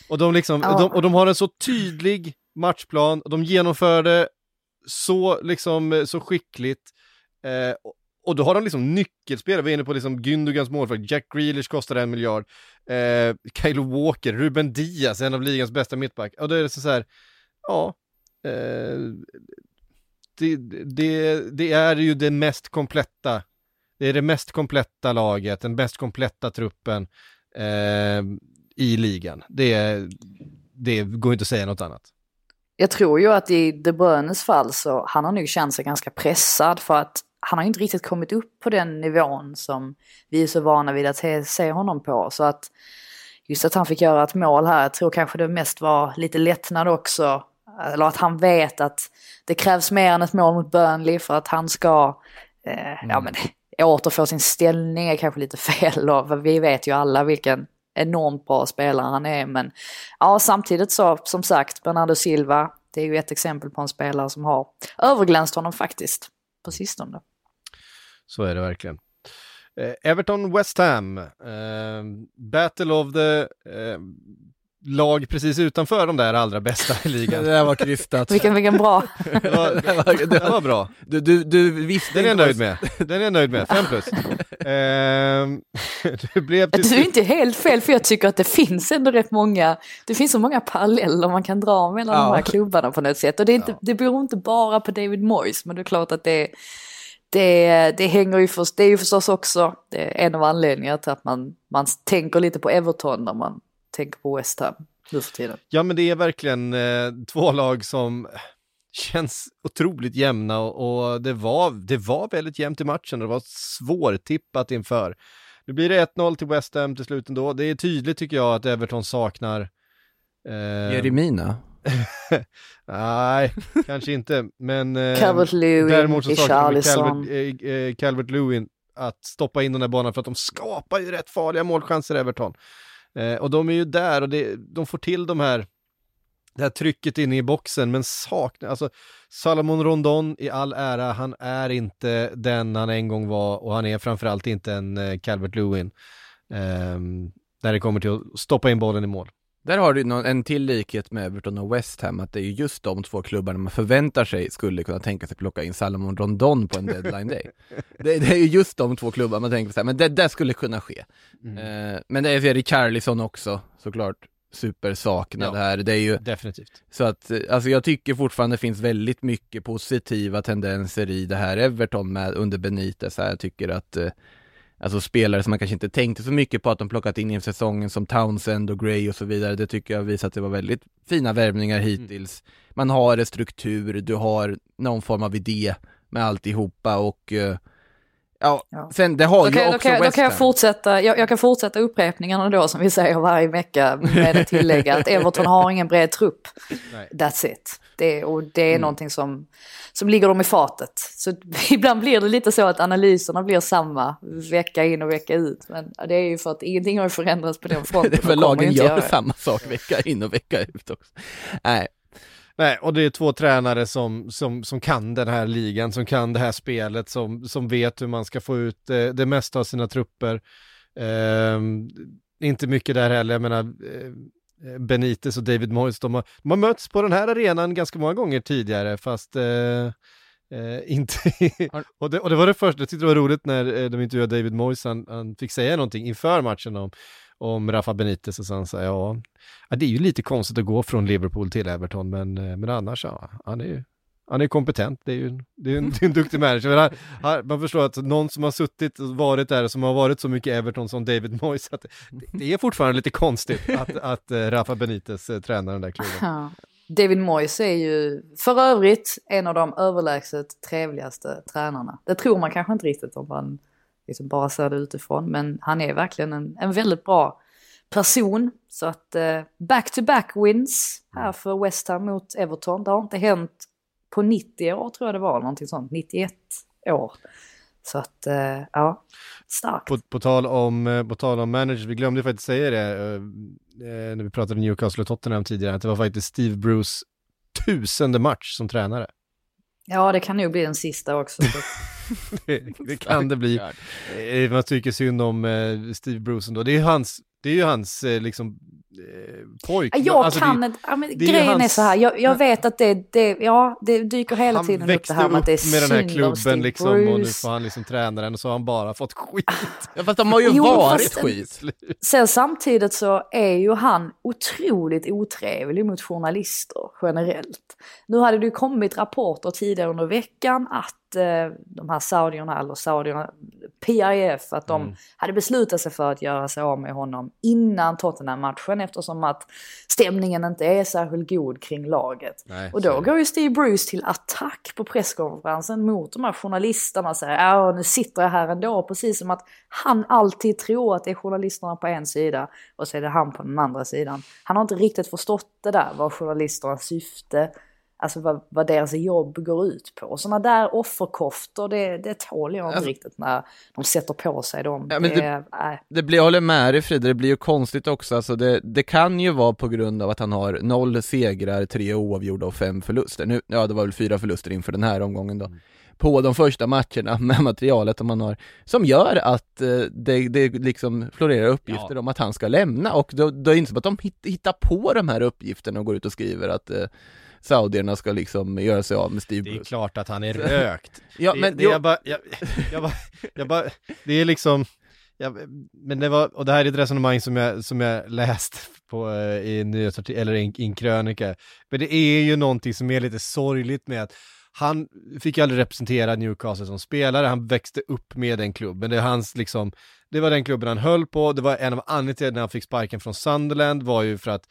Och de, liksom, Ja. de, och de har en så tydlig matchplan, de genomför det så, liksom, så skickligt. Eh, och, då har de liksom nyckelspelare, vi är inne på liksom Gündogans målföljd, Jack Grealish kostar en miljard, eh, Kyle Walker, Ruben Diaz, en av ligans bästa mittback. Och då är det så, här, ja, eh, det, det, det är ju det mest kompletta, det är det mest kompletta laget, den bäst kompletta truppen eh, i ligan. Det, det går inte att säga något annat. Jag tror ju att i De Bruynes fall så han har nog känt sig ganska pressad för att han har inte riktigt kommit upp på den nivån som vi är så vana vid att se, honom på. Så att just att han fick göra ett mål här, jag tror kanske det mest var lite lättnad också. Eller att han vet att det krävs mer än ett mål mot Burnley för att han ska eh, ja, men, återfå sin ställning är kanske lite fel. Och vi vet ju alla vilken enormt bra spelare han är. Men ja, samtidigt så, som sagt, Bernardo Silva, det är ju ett exempel på en spelare som har överglänst honom faktiskt på sistone. Så är det verkligen. Eh, Everton West Ham, eh, Battle of the eh, lag precis utanför de där allra bästa i Det ligan. där var krystat. Vilken, vilken bra. Det var, det var, det det bra. Du, du, du visste Den är jag nöjd med. Den är jag nöjd med, fem plus. Det blev till Du är inte helt fel för jag tycker att det finns ändå rätt många, det finns så många paralleller man kan dra mellan Ja. de här klubbarna på något sätt. Och det, är inte, Ja. det beror inte bara på David Moyes men det är klart att det, det, det hänger ju först, det är ju förstås också det är en av anledningarna till att man, man tänker lite på Everton när man tänker på West Ham nu för tiden. Ja men det är verkligen eh, två lag som känns otroligt jämna och, och det, var, det var väldigt jämnt i matchen och det var svårtippat inför. Nu blir det 1-0 till West Ham till slut ändå. Det är tydligt tycker jag att Everton saknar eh, Jeremina. Nej, kanske inte, men eh, Calvert Lewin, däremot så saknar. Calvert, eh, eh, Calvert Lewin att stoppa in den där banan för att de skapar ju rätt farliga målchanser Everton. Eh, och de är ju där och det, de får till de här det här trycket inne i boxen men saknar, alltså Salomon Rondon i all ära, han är inte den han en gång var och han är framförallt inte en eh, Calvert Lewin. Eh, när det kommer till att stoppa in bollen i mål. Där har du någon, en till likhet med Everton och West Ham, att det är ju just de två klubbarna man förväntar sig skulle kunna tänka sig plocka in Salomon Rondon på en deadline day. det, det är ju just de två klubbar man tänker här, men det, det skulle kunna ske. Eh, men det är Richarlison också, såklart, supersaknad Ja. här. Det är ju, Definitivt. så att, eh, alltså jag tycker fortfarande det finns väldigt mycket positiva tendenser i det här Everton med under Benitez. Här. Jag tycker att eh, Alltså spelare som man kanske inte tänkte så mycket på att de plockat in i säsongen som Townsend och Gray och så vidare. Det tycker jag visar att det var väldigt fina värvningar hittills. Man har en struktur, du har någon form av idé med alltihopa och eh, ja, Ja. sen det har Då kan, ju jag- då, också kan, jag- då kan jag fortsätta, jag, jag kan fortsätta upprepningarna då som vi säger varje vecka med att tillägga att Everton har ingen bred trupp. Nej. That's it. Det, och det är någonting som, som ligger dem i fatet. Så ibland blir det lite så att analyserna blir samma vecka in och vecka ut. Men det är ju för att ingenting har förändrats på den fronten. Det är kommer lagen gör samma sak vecka in och vecka ut också. Nej, Nej, och det är två tränare som, som, som kan den här ligan, som kan det här spelet, som, som vet hur man ska få ut eh, det mesta av sina trupper. Ehm, inte mycket där heller, jag menar eh, Benitez och David Moyes, de har, de har mötts på den här arenan ganska många gånger tidigare, fast eh, eh, inte... Och, det, och det var det första, jag tyckte det var roligt när eh, de intervjuade David Moyes, han, han fick säga någonting inför matchen om, om Rafa Benitez och så han sa ja, ja, det är ju lite konstigt att gå från Liverpool till Everton, men, eh, men annars, ja, han är ju han är kompetent, det är ju det är en, det är en duktig manager. Men han, han, man förstår att någon som har suttit och varit där, som har varit så mycket Everton som David Moyes, att det, det är fortfarande lite konstigt att, att eh, Rafa Benitez eh, tränar den där klubben. Ja. David Moyes är ju för övrigt en av de överlägset trevligaste tränarna. Det tror man kanske inte riktigt om man liksom bara ser det utifrån. Men han är verkligen en, en väldigt bra person. Så att eh, back-to-back wins här för West Ham mot Everton. Det har inte hänt på 90 år tror jag det var, någonting sånt. 91 år. Så att, eh, ja, starkt. På, på, tal om, eh, på tal om managers, vi glömde faktiskt säga det eh, eh, när vi pratade Newcastle och Tottenham tidigare, att det var faktiskt Steve Bruce tusende match som tränare. Ja, det kan nog bli den sista också. Så- det, det kan det bli. Eh, Man tycker synd om eh, Steve Bruce ändå. Det är ju hans, det är ju hans eh, liksom pojk. Ja, Jag Alltså, kan det, inte, ja, är grejen är hans- så här, jag, jag vet att det, det, ja, det dyker hela han tiden upp det här med att det är med den här klubben liksom och nu får han liksom träna den och så har han bara fått skit. Ja, fast de har ju Jo, varit fast- skit. Sen samtidigt så är ju han otroligt otrevlig mot journalister generellt. Nu hade det ju kommit rapporter tidigare under veckan att eh, de här saudierna, eller saudierna, PIF, att de Mm. hade beslutat sig för att göra sig av med honom innan Tottenham-matchen eftersom att stämningen inte är särskilt god kring laget. Nej, Och så då det. går ju Steve Bruce till attack på presskonferensen mot de här journalisterna och säger ja nu sitter jag här ändå, precis som att han alltid tror att det är journalisterna på en sida och så är det han på den andra sidan. Han har inte riktigt förstått det där, vad journalisternas syfte, alltså vad, vad deras jobb går ut på. Och sådana där offerkoftor, det, det tål jag inte Alltså- riktigt när de sätter på sig dem. Ja, men det, det-. Det blir, jag håller med dig Frida, det blir ju konstigt också, alltså det, det kan ju vara på grund av att han har noll segrar, tre oavgjorda och fem förluster. Nu, ja det var väl fyra förluster inför den här omgången då. på de första matcherna med materialet man har, som gör att eh, det, det liksom florerar uppgifter Ja. om att han ska lämna och då, då är det inte som att de hitt- hittar på de här uppgifterna och går ut och skriver att eh, saudierna ska liksom göra sig av med Steve Det är Bruce. klart att han är rökt. Ja, det, men det, jo- jag bara, jag, jag bara, jag bara, det är liksom, jag, men det var, och det här är ett resonemang som jag, som jag läst på, eh, i en nyhetsartikel, eller i en, i en krönika. Men det är ju någonting som är lite sorgligt med att han fick ju aldrig representera Newcastle som spelare, han växte upp med den klubben, det är hans liksom, det var den klubben han höll på, det var en av anledningarna till när han fick sparken från Sunderland var ju för att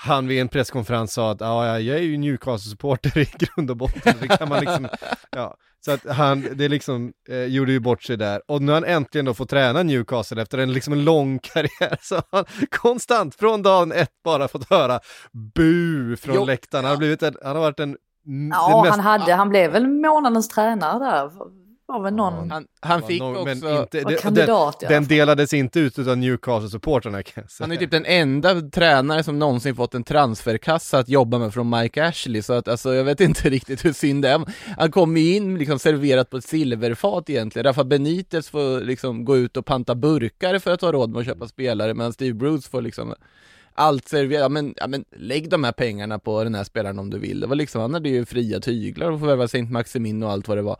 han vid en presskonferens sa att ja, ja, jag är ju Newcastle-supporter i grund och botten, det kan man liksom, ja, så att han, det liksom eh, gjorde ju bort sig där. Och nu har han äntligen då fått träna Newcastle efter en liksom en lång karriär, så han konstant från dagen ett bara fått höra bu från Jo, läktaren. Han har blivit en, han har varit en, Ja, mest han, hade, han blev väl månadens tränare där. Var väl någon... Han, han fick no- också, men inte, det, den, kandidat den fall. delades inte ut av Newcastle-supportrarna kan jag säga. han är typ den enda tränare som någonsin fått en transferkassa att jobba med från Mike Ashley, så att alltså jag vet inte riktigt hur synd det är. Han kom in liksom serverat på ett silverfat egentligen, Rafa Benitez får liksom gå ut och panta burkar för att ha råd med att köpa spelare, medan Steve Bruce får liksom allt serverat, ja men, ja men lägg de här pengarna på den här spelaren om du vill. Det var liksom, han hade ju fria tyglar och förvärva Saint Maximin och allt vad det var.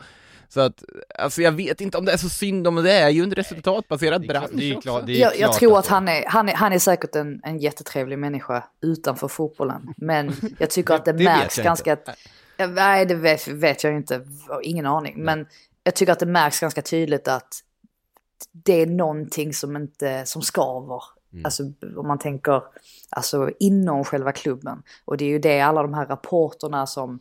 Så att, alltså jag vet inte om det är så synd om det är ju en resultatbaserad bransch det är också. klart- det är Jag, tror att han är, han är, han är säkert en, en jättetrevlig människa utanför fotbollen. Men jag tycker att det, Det- märks ganska... Nej, det vet, vet jag inte. Ingen aning. Men jag tycker att det märks ganska tydligt att det är någonting som inte, som skaver. Mm. Alltså om man tänker, alltså inom själva klubben. Och det är ju det alla de här rapporterna som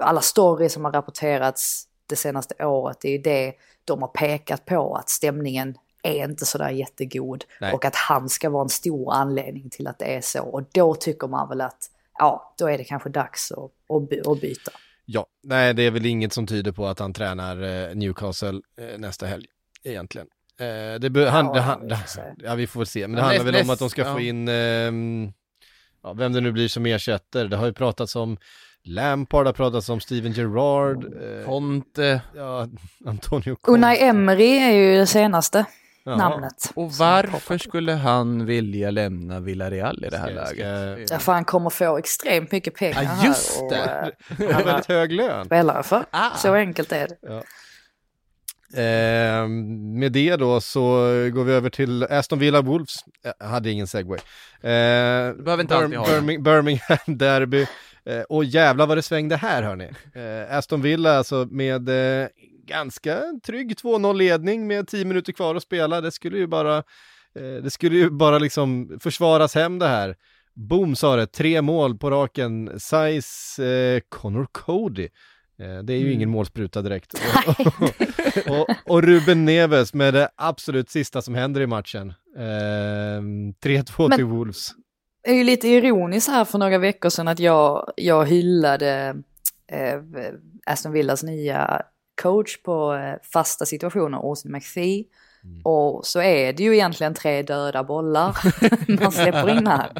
Alla stories som har rapporterats det senaste året, det är ju det de har pekat på att stämningen är inte sådär jättegod Nej. och att han ska vara en stor anledning till att det är så. Och då tycker man väl att ja, då är det kanske dags att, att, by- att byta. Ja, nej det är väl inget som tyder på att han tränar eh, Newcastle eh, nästa helg egentligen. Eh, det han, Ja, det, han, det, ja, vi får väl se, men det Ja, handlar näst- väl om att de ska få ja. in, ehm, ja, vem det nu blir som ersätter. Det har ju pratats om Lampard, har pratats om Steven Gerrard, eh, Conte. ja, Antonio Conte. Unai Emery är ju det senaste Ja. namnet. Och har varför skulle han vilja lämna Villarreal i det här Ska- ska- läget? Därför han kommer få extremt mycket pengar Ja, just och, det. eh, Det är väldigt hög lön. spelare för. Ah. Så enkelt är det. Eh, med det då så går vi över till Aston Villa Wolves. Jag hade ingen segway. Eh, Du behöver inte alltid ha den. Birming- Birmingham Derby. Eh, och jävla vad det svängde här hörni. Eh, Aston Villa alltså med eh, ganska trygg 2-0 ledning med 10 minuter kvar att spela. Det skulle ju bara, eh, det skulle ju bara liksom försvaras hem det här. Boom sa det, tre mål på raken. Size eh, Connor Cody. Eh, det är ju ingen målspruta direkt. Och, och, och Ruben Neves med det absolut sista som händer i matchen. Eh, 3-2 Men- till Wolves. Är ju lite ironiskt här för några veckor sedan att jag, jag hyllade eh, Aston Villas nya coach på eh, fasta situationer, Austin McPhee. Och så är det ju egentligen tre döda bollar man släpper in här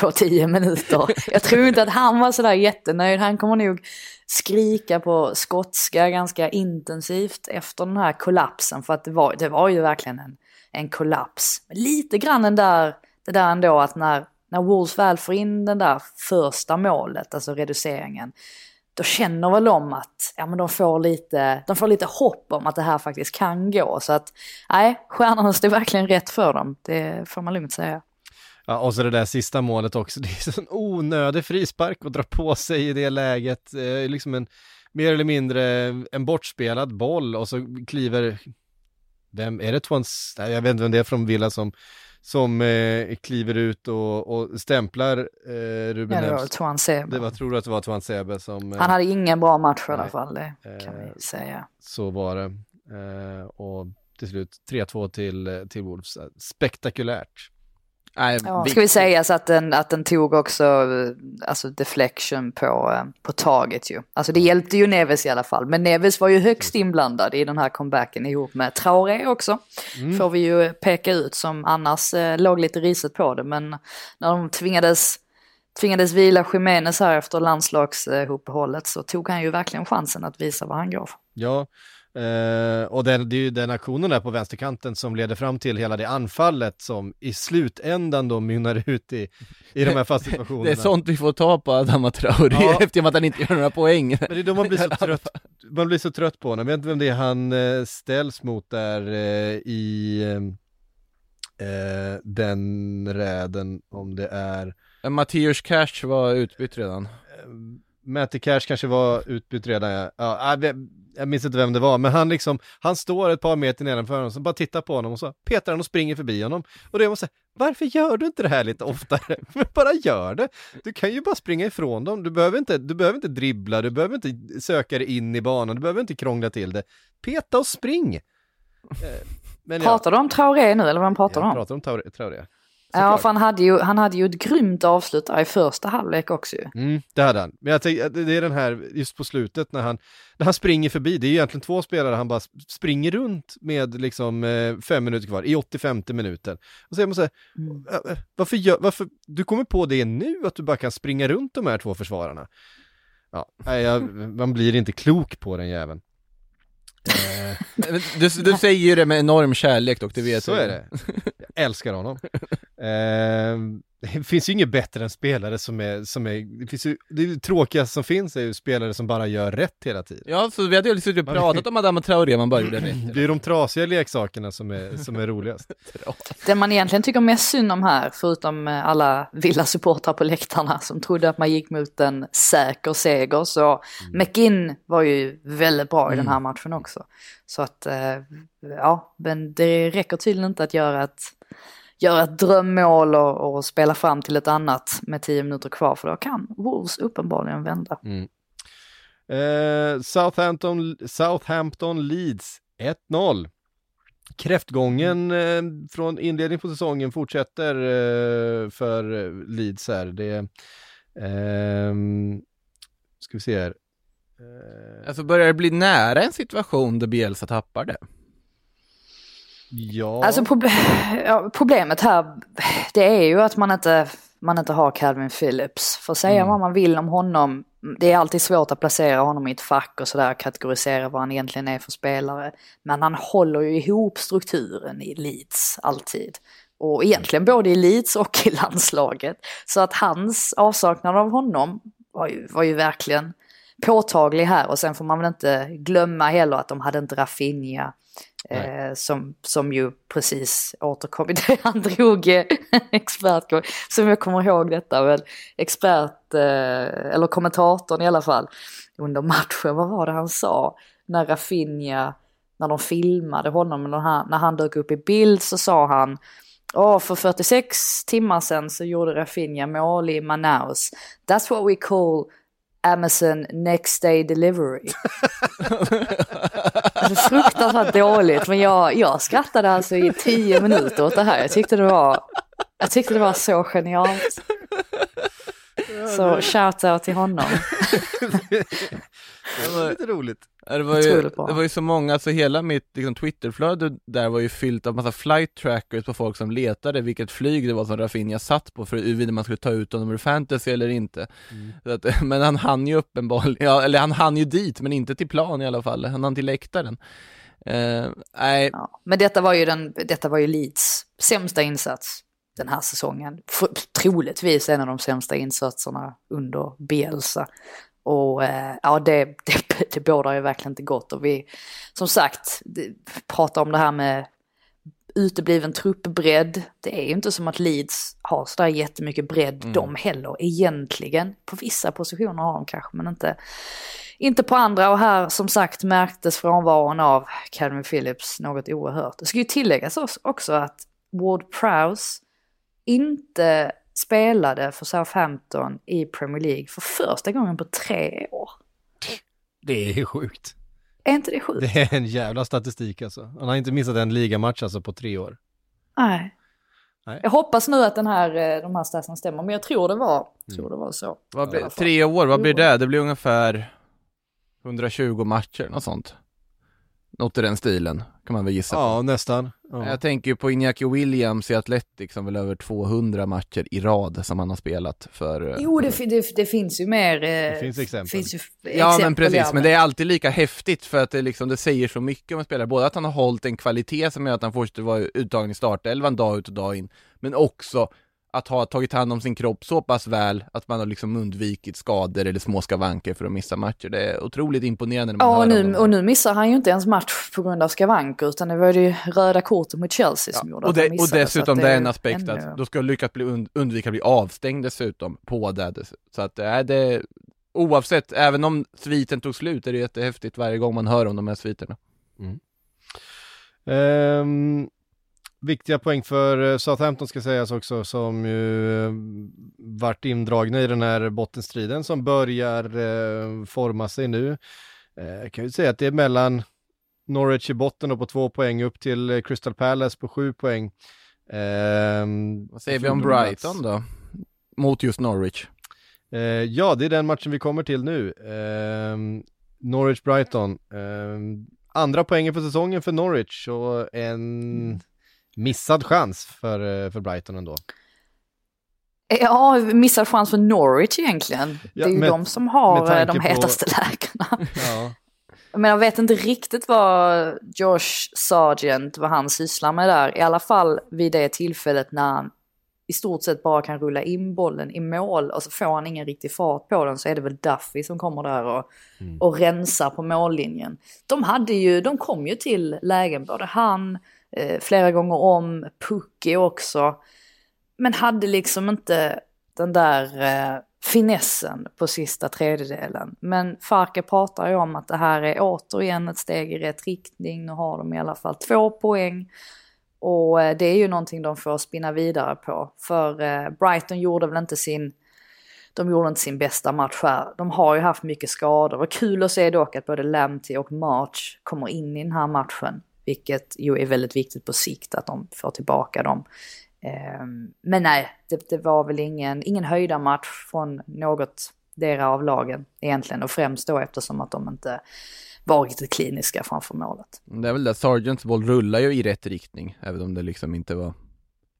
på tio minuter. Jag tror inte att han var sådär jättenöjd. Han kommer nog skrika på skotska ganska intensivt efter den här kollapsen. För att det var, det var ju verkligen en, en kollaps. Lite grann den där, det där ändå att när, när Wolves väl får in den där första målet, alltså reduceringen, då känner väl de att ja, men de, får lite, de får lite hopp om att det här faktiskt kan gå. Så att nej, stjärnorna stod verkligen rätt för dem. Det får man lugnt säga. Ja, och så det där sista målet också. Det är sån onödig frispark att dra på sig i det läget. Eh, liksom en mer eller mindre en bortspelad boll och så kliver, vem är det Twans, jag vet inte vem det är från Villa som som eh, kliver ut och, och stämplar eh, Ruben Ja, det. Det var, tror du att det var Toan Sebe som... eh, Han hade ingen bra match i alla fall, det kan Eh, vi säga. Så var det. Eh, och till slut 3-2 till, eh, till Wolves. Spektakulärt. Nej, Ja, vi- ska vi säga så att den, att den tog också eh, alltså deflection på, eh, på taget ju. Alltså det hjälpte ju Neves i alla fall. Men Neves var ju högst inblandad i den här comebacken ihop med Traoré också. Får vi ju peka ut som annars eh, låg lite riset på det. Men när de tvingades, tvingades vila Jiménez här efter landslagsuppehållet så tog han ju verkligen chansen att visa vad han går för. Ja, eh, och den, det är ju den aktionen där på vänsterkanten som leder fram till hela det anfallet som i slutändan då mynnar ut i, i de här fast situationerna. Det är sånt vi får ta på Adama Traoré Ja. eftersom att han inte gör några poäng. Men det är då man blir så trött, man blir så trött på honom. Jag vet inte vem det är han eh, ställs mot där eh, i eh, den räden, om det är Mattias Cash var utbytt redan. Matty Cash kanske var utbytt redan, ja. ja jag, jag minns inte vem det var, men han liksom, han står ett par meter nedanför honom, så bara tittar på honom och så petar han och springer förbi honom. Och det måste säga, varför gör du inte det här lite oftare? Bara gör det! Du kan ju bara springa ifrån dem, du behöver inte, du behöver inte dribbla, du behöver inte söka dig in i banan, du behöver inte krångla till det. Peta och spring! Eh, Men ja, Pratar du om Traoré nu eller vad pratar du jag om? pratar om Traoré. Ja, för han hade, ju, han hade ju ett grymt avslut där i första halvlek också ju. Mm, det hade han. Men jag tänker, att det är den här, just på slutet när han, när han springer förbi, det är ju egentligen två spelare han bara sp- springer runt med liksom eh, fem minuter kvar, i 85 minuten. Och så är man så här, "Ä- ä, varför, gör, varför, du kommer på det nu, att du bara kan springa runt de här två försvararna? Ja, nej, jag, man blir inte klok på den jäveln. Eh, Du, du säger ju det med enorm kärlek dock, det vet så jag. är det. Jag älskar honom. Eh, det finns ju inget bättre än spelare som är, som är, det finns ju, det tråkigaste som finns är ju spelare som bara gör rätt hela tiden. Ja, så vi hade ju suttit och pratat om Adama Traoré, man bara gjorde rätt. Det är de trasiga leksakerna som är, som är roligast. Det man egentligen tycker mest synd om här, förutom eh, alla Villa-supportrar på läktarna som trodde att man gick mot en säker seger, så McInn var ju väldigt bra i den här matchen också. Så att, eh, ja, men det räcker tydligen inte att göra ett, göra ett drömmål och, och spela fram till ett annat med tio minuter kvar, för då kan Wolves uppenbarligen vända. Eh, Southampton, Southampton Leeds 1-0. Kräftgången eh, från inledning på säsongen fortsätter eh, för Leeds här. Det ehm, ska vi se här. Eh, Alltså börjar det bli nära en situation där Bielsa tappar det? Ja, Alltså proble- ja, problemet här, det är ju att man inte, man inte har Calvin Phillips. För säga Mm. vad man vill om honom, det är alltid svårt att placera honom i ett fack och sådär, kategorisera vad han egentligen är för spelare. Men han håller ju ihop strukturen i Leeds, alltid. Och egentligen både i Leeds och i landslaget. Så att hans avsaknad av honom var ju, var ju verkligen påtaglig här. Och sen får man väl inte glömma heller att de hade inte Rafinha. Eh, som, som ju precis återkom. Han drog eh, som jag kommer ihåg detta men expert, eh, eller kommentatorn i alla fall, under matchen, vad var det han sa? När Rafinha, när de filmade honom, när han, när han dök upp i bild så sa han Oh, för 46 timmar sedan så gjorde Rafinha mål i Manaus. That's what we call Amazon next day delivery. alltså, fruktansvärt dåligt, men jag, jag skrattade alltså i tio minuter åt det här. Jag tyckte det var, jag tyckte det var så genialt. Så shout out till honom. det var lite roligt. Det var, ju, det var ju så många, alltså hela mitt liksom, Twitterflöde där var ju fyllt av massa flight trackers på folk som letade vilket flyg det var som Rafinha satt på för huruvida man skulle ta ut honom ur fantasy eller inte. Så att, men han hann ju uppenbarligen, ja, eller han hann ju dit men inte till plan i alla fall, han hann till läktaren. Eh, nej, Ja, men detta var ju, den, detta var ju Leeds sämsta insats den här säsongen. F- troligtvis en av de sämsta insatserna under Bielsa. Och eh, ja, det, det, det bådar ju verkligen inte gott. Och vi, som sagt, pratar om det här med utebliven truppbredd. Det är ju inte som att Leeds har sådär jättemycket bredd de heller egentligen. På vissa positioner har de kanske, men inte, inte på andra. Och här som sagt märktes frånvaron av Calvin Phillips något oerhört. Det ska ju tilläggas oss- också att Ward Prowse inte spelade för Southampton i Premier League för första gången på tre år. Det är sjukt. Är inte det sjukt? Det är en jävla statistik alltså. Han har inte missat en ligamatch alltså på tre år. Nej. Nej. Jag hoppas nu att den här, eh, de här statsen stämmer, men jag tror det var, tror det var så. Vad blir, tre år, vad blir det? Det blir ungefär 120 matcher, något sånt. Något i den stilen, kan man väl gissa på. Ja, nästan. Ja. Jag tänker ju på Iñaki Williams i Atletic som väl över 200 matcher i rad som han har spelat för... eh, Jo, det, fi- det, det finns ju mer... eh, Det finns exempel. Finns ju Ja exempel, men precis, ja, men det är alltid lika häftigt för att det, liksom, det säger så mycket om en spelare. Både att han har hållit en kvalitet som gör att han fortsätter vara uttagen i startelvan dag ut och dag in, men också att ha tagit hand om sin kropp så pass väl att man har liksom undvikit skador eller små skavanker för att missa matcher. Det är otroligt imponerande när man Ja, och nu, och nu missar han ju inte ens match på grund av skavanker, utan det var ju röda kortet mot Chelsea som gjorde och, att han det, och missade. så dessutom det är en aspekt ännu- att då ska du lyckas bli und, undvika att bli avstängd dessutom på det. Så att äh, det oavsett, även om sviten tog slut är det jättehäftigt varje gång man hör om de här sviterna. Ehm, viktiga poäng för eh, Southampton ska sägas också som ju eh, vart indragna i den här bottenstriden som börjar eh, forma sig nu. Eh, kan ju säga att det är mellan Norwich i botten och på två poäng upp till eh, Crystal Palace på sju poäng. Ehm, Vad säger vi om 14 plats. Brighton då? Mot just Norwich. Eh, ja, det är den matchen vi kommer till nu. Ehm, Norwich-Brighton. Ehm, andra poängen för säsongen för Norwich och en missad chans för, eh, för Brighton ändå. Ja, missad chans för Norwich egentligen. Ja, det är ju med- de som har eh, de på- hetaste lägena. Ja. Men jag vet inte riktigt vad Josh Sargent, vad han sysslar med där. I alla fall vid det tillfället när han i stort sett bara kan rulla in bollen i mål och så får han ingen riktig fart på den så är det väl Duffy som kommer där och, och rensar på mållinjen. De hade ju, de kom ju till lägen, både han, eh, flera gånger om, Pucki också. Men hade liksom inte den där eh, finessen på sista tredjedelen. Men Farke pratar ju om att det här är återigen ett steg i rätt riktning. Nu har de i alla fall två poäng. Och eh, det är ju någonting de får spinna vidare på. För eh, Brighton gjorde väl inte sin, de gjorde inte sin bästa match här. De har ju haft mycket skador. Och kul att se dock att både Lamptey och March kommer in i den här matchen. Vilket ju är väldigt viktigt på sikt att de får tillbaka dem. Ehm, Men nej, det, det var väl ingen, ingen höjda match från något dera av lagen egentligen. Och främst då eftersom att de inte var riktigt kliniska framför målet. Det är väl det, Sargents boll rullar ju i rätt riktning, även om det liksom inte var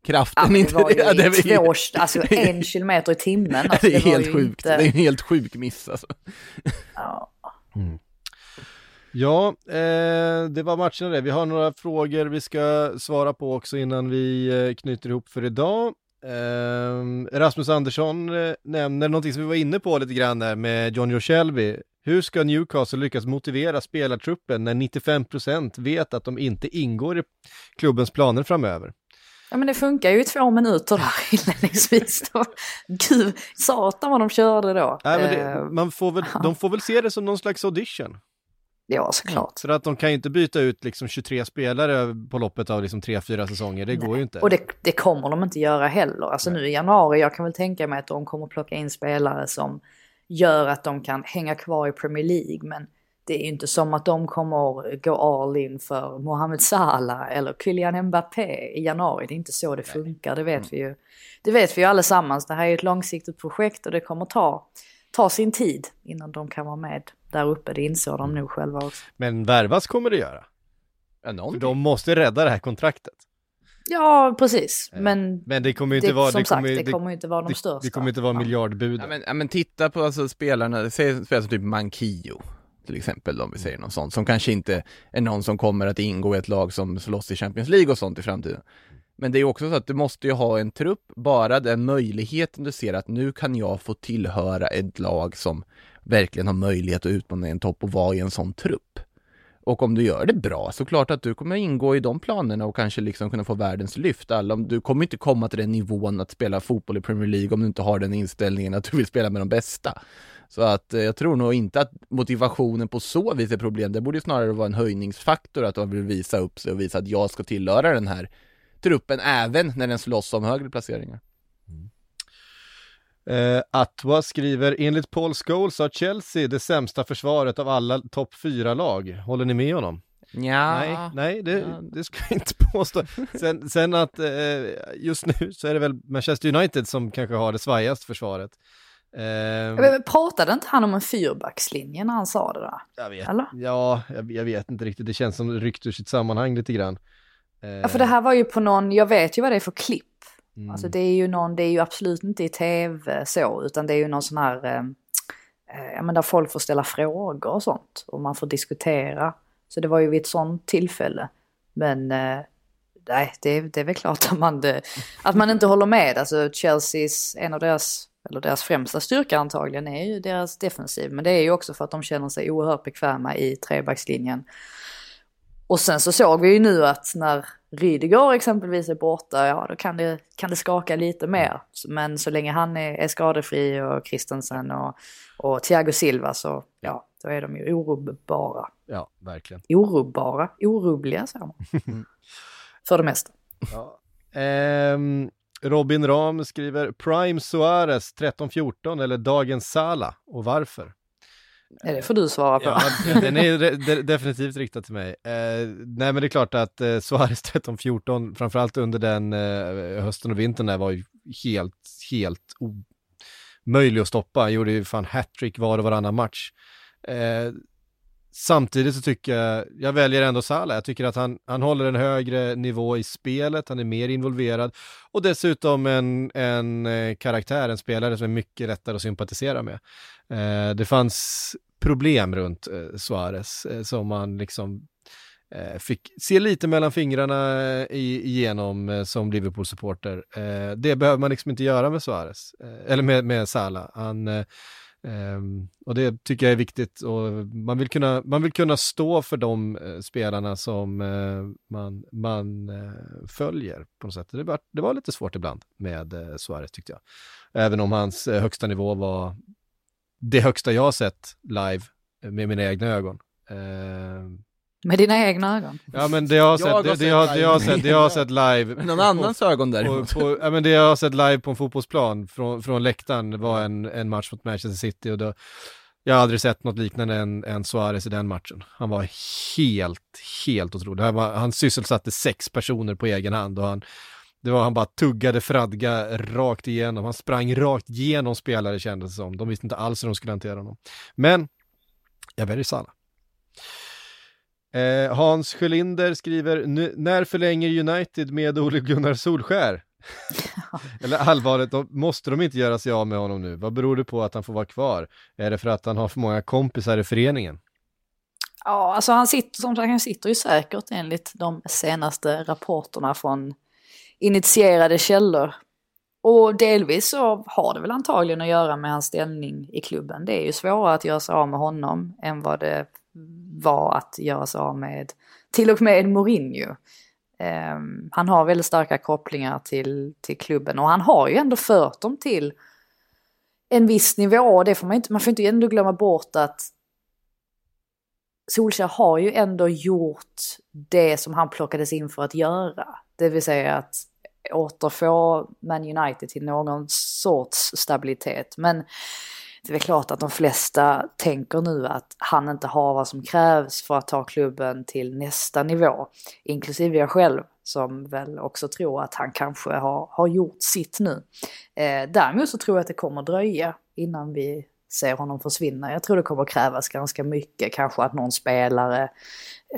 Ja, kraften det inte... var ju ja, det var två, alltså en kilometer i timmen. Alltså, det är var helt ju sjukt, inte- det är en helt sjuk miss alltså. ja. Ja, eh, det var matcherna det. Vi har några frågor vi ska svara på också innan vi eh, knyter ihop för idag. Eh, Rasmus Andersson eh, nämner någonting som vi var inne på lite grann där med John Joe Shelby. Hur ska Newcastle lyckas motivera spelartruppen när 95% vet att de inte ingår i klubbens planer framöver? ja men det funkar ju i två minuter där inledningsvis. Då. Gud, satan vad de körde då. Nej, men Eh, det, man får väl, de får väl se det som någon slags audition. Ja, såklart. För att de kan ju inte byta ut liksom 23 spelare på loppet av liksom 3-4 säsonger, det går ju inte. Och det, det kommer de inte göra heller. Alltså nu i januari, jag kan väl tänka mig att de kommer plocka in spelare som gör att de kan hänga kvar i Premier League. Men det är ju inte som att de kommer gå all in för Mohamed Salah eller Kylian Mbappé i januari. Det är inte så det funkar, det vet vi ju. Det vet vi ju allesammans. Det här är ju ett långsiktigt projekt och det kommer ta, ta sin tid innan de kan vara med där uppe. Det insåg de nog själva också. Men värvas kommer det göra. Ja, För de måste rädda det här kontraktet. Ja, precis. Men Men det kommer ju inte det, vara... som sagt, kommer, det kommer ju inte vara de det, största. det kommer inte vara Ja. miljardbud. Ja men, ja men titta på alltså spelarna, säg spelare som typ Mankio till exempel om vi säger något sånt, som kanske inte är någon som kommer att ingå i ett lag som slåss i Champions League och sånt i framtiden. Men det är också så att du måste ju ha en trupp, bara den möjligheten du ser att nu kan jag få tillhöra ett lag som verkligen har möjlighet att utmana en topp och vara i en sån trupp. Och om du gör det bra så klart att du kommer ingå i de planerna och kanske liksom kunna få världens lyft. Alla, du kommer inte komma till den nivån att spela fotboll i Premier League om du inte har den inställningen att du vill spela med de bästa. Så att eh, jag tror nog inte att motivationen på så vis är problem. Det borde ju snarare vara en höjningsfaktor att de vill visa upp sig och visa att jag ska tillhöra den här truppen även när den slåss om högre placeringar. Eh, Atwa skriver, enligt Paul Scholes har Chelsea det sämsta försvaret av alla topp fyra lag Håller ni med honom? Ja. Nej, nej det, Ja. det ska jag inte påstå. Sen, sen att eh, just nu så är det väl Manchester United som kanske har det svajigaste försvaret. Eh, Men Pratade inte han om en fyrbackslinje när han sa det där? jag vet, Eller? ja, jag, jag vet inte riktigt. Det känns som ryckt ur sitt sammanhang lite grann. Eh, Ja, för det här var ju på någon, jag vet ju vad det är för klipp. mm, Alltså det är ju någon, det är ju absolut inte i tv så, utan det är ju någon sån här, eh, eh, ja men där folk får ställa frågor och sånt. Och man får diskutera. Så det var ju vid ett sånt tillfälle. Men eh, nej, det, det är väl klart att man, det, att man inte håller med. Alltså Chelseas, en av deras, eller deras främsta styrka antagligen är ju deras defensiv. Men det är ju också för att de känner sig oerhört bekväma i trebackslinjen. Och sen så såg vi ju nu att när Rydiger exempelvis är borta, ja då kan det, kan det skaka lite mer. Men så länge han är, är skadefri och Christensen och, och Thiago Silva så ja, då är de ju orubbbara. Ja, verkligen. Orubbbara, orubbliga säger man. För det mesta. Ja. Ehm, Robin Ram skriver Prime Suarez 13-14 eller Dagens Sala och varför? Ja, det får du svara på. Ja, den är de- definitivt riktad till mig. Eh, nej men det är klart att eh, Suarez 13-14, framförallt under den eh, hösten och vintern där var ju helt, helt omöjlig att stoppa. Han gjorde ju fan hattrick var och varannan match. Eh, samtidigt så tycker jag, jag väljer ändå Salah. Jag tycker att han, han håller en högre nivå i spelet, han är mer involverad och dessutom en, en eh, karaktär, en spelare som är mycket lättare att sympatisera med. Eh, det fanns problem runt eh, Suarez eh, som man liksom eh, fick se lite mellan fingrarna eh, igenom eh, som Liverpool-supporter. Eh, det behöver man liksom inte göra med Suarez, eh, eller med, med Salah. Han, eh, eh, och det tycker jag är viktigt och man vill kunna, man vill kunna stå för de eh, spelarna som eh, man, man eh, följer på något sätt. Det var, det var lite svårt ibland med eh, Suarez tyckte jag. Även om hans eh, högsta nivå var det högsta jag har sett live med mina egna ögon. Ehm, med dina egna ögon. ja men det jag har sett, Jag har det, det, jag, det jag har live. sett, det jag har sett live. Någon annans ögon på, på, ja, men det jag har sett live på en fotbollsplan från, från läktaren var en, en match mot Manchester City och då, jag har aldrig sett något liknande än, än Suarez i den matchen. Han var helt, helt otrolig. Han, var, han sysselsatte sex personer på egen hand och han, det var, han bara tuggade fradga rakt igenom. Han sprang rakt igenom spelare kändes det som. De visste inte alls hur de skulle hantera honom. Men jag väljer Salah. Eh, Hans Sjölinder skriver, "Nu- när förlänger United med Ole Gunnar Solskär? Eller allvarligt, då måste de inte göra sig av med honom nu? Vad beror det på att han får vara kvar? Är det för att han har för många kompisar i föreningen? Ja, alltså han sitter, som sagt, han sitter ju säkert enligt de senaste rapporterna från initierade källor. Och delvis så har det väl antagligen att göra med hans ställning i klubben. Det är ju svårare att göra sig av med honom än vad det var att göra sig av med till och med Mourinho. Um, han har väldigt starka kopplingar till, till klubben och han har ju ändå fört dem till en viss nivå. Och det får man, inte, man får inte ändå glömma bort att Solskjaer har ju ändå gjort det som han plockades in för att göra. Det vill säga att återfå Man United till någon sorts stabilitet. Men det är klart att de flesta tänker nu att han inte har vad som krävs för att ta klubben till nästa nivå. Inklusive jag själv som väl också tror att han kanske har, har gjort sitt nu. Eh, däremot så tror jag att det kommer dröja innan vi ser honom försvinna. Jag tror det kommer krävas ganska mycket, kanske att någon spelare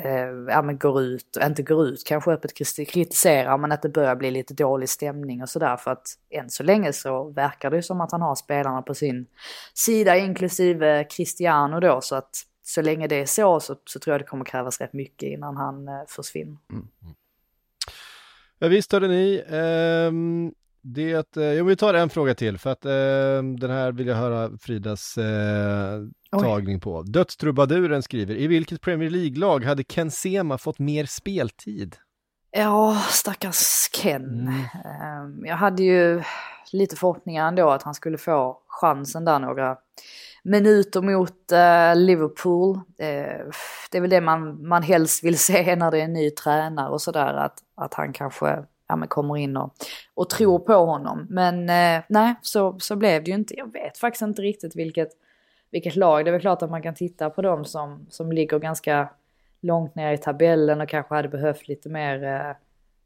eh, ja, men går ut, inte går ut, kanske öppet kritiserar, men att det börjar bli lite dålig stämning och sådär. För att än så länge så verkar det ju som att han har spelarna på sin sida, inklusive Cristiano då, så att så länge det är så, så så tror jag det kommer krävas rätt mycket innan han eh, försvinner. Mm, mm. Ja, visst hörde ni. Eh, det, eh, jo, vi tar en fråga till för att ehm, den här vill jag höra Fridas eh, tagning på. Dödstrubaduren skriver, i vilket Premier League-lag hade Ken Sema fått mer speltid? Ja, stackars Ken. Mm. Ehm, Jag hade ju lite förhoppningar ändå att han skulle få chansen där några minuter mot eh, Liverpool. Eh, det är väl det man, man helst vill se när det är en ny tränare och sådär. Att, att han kanske ja, men kommer in och, och tror på honom. Men eh, nej, så, så blev det ju inte. Jag vet faktiskt inte riktigt vilket, vilket lag. Det är väl klart att man kan titta på dem som, som ligger ganska långt ner i tabellen och kanske hade behövt lite mer eh,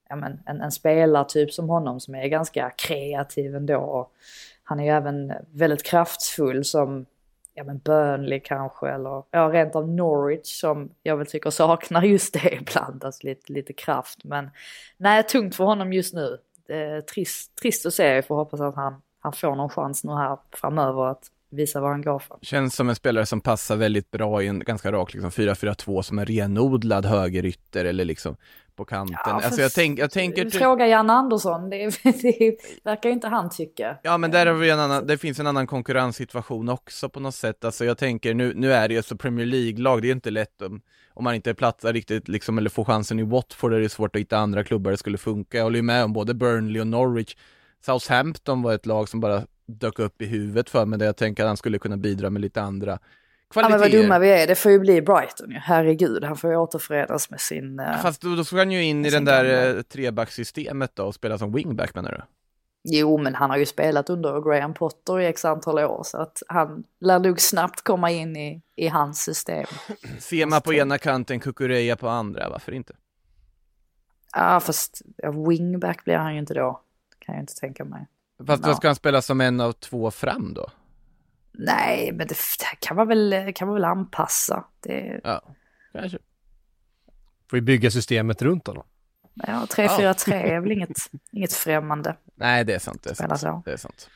ja, men, en, en spelartyp som honom som är ganska kreativ ändå. Och han är ju även väldigt kraftfull som ja men Burnley kanske eller ja rent av Norwich som jag väl tycker saknar just det ibland, alltså lite, lite kraft. Men nej, tungt för honom just nu. Det är trist, trist att se, jag får hoppas att han, han får någon chans nu här framöver att visa vad han går för. Känns som en spelare som passar väldigt bra i en ganska rak liksom 4-4-2 som en renodlad högerytter eller liksom på kanten. Ja, alltså jag, tänk, jag tänker... typ- Fråga Jan Andersson, det, det verkar ju inte han tycka. Ja men där har vi en annan, det finns en annan konkurrenssituation också på något sätt. Alltså jag tänker nu, nu är det ju så Premier League-lag, det är inte lätt om, om man inte platsar riktigt liksom eller får chansen i Watford är det svårt att hitta andra klubbar det skulle funka. Jag håller ju med om både Burnley och Norwich. Southampton var ett lag som bara dök upp i huvudet för mig där jag tänker att han skulle kunna bidra med lite andra Ja men vad dumma vi är, det får ju bli Brighton ju. Herregud, han får ju återförenas med sin... Uh, Fast då, då ska han ju in i den där uh, trebackssystemet då och spela som wingback menar du? Jo, men han har ju spelat under Graham Potter i x antal år så att han lär nog snabbt komma in i, i hans system. Sema på ena kanten, Kukureya på andra, varför inte? Ja, fast ja, wingback blir han ju inte då. Kan jag inte tänka mig. Fast då ska han spela som en av två fram då? Nej, men det, det kan, man väl, kan man väl anpassa. Det... Ja, kanske. Får vi bygga systemet runt honom. Ja, 3-4-3 är väl inget, inget främmande. Nej, det är sant. Det är sant. Så. Det är sant.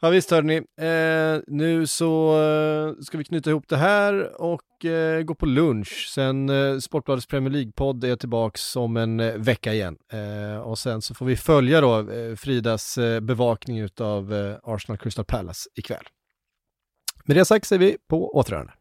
Ja visst hörni, eh, nu så eh, ska vi knyta ihop det här och eh, gå på lunch. Sen eh, Sportbladets Premier League-podd är tillbaks om en eh, vecka igen. Eh, och sen så får vi följa då eh, Fridas eh, bevakning av Arsenal Crystal Palace ikväll. Med det sagt säger vi på återhörande.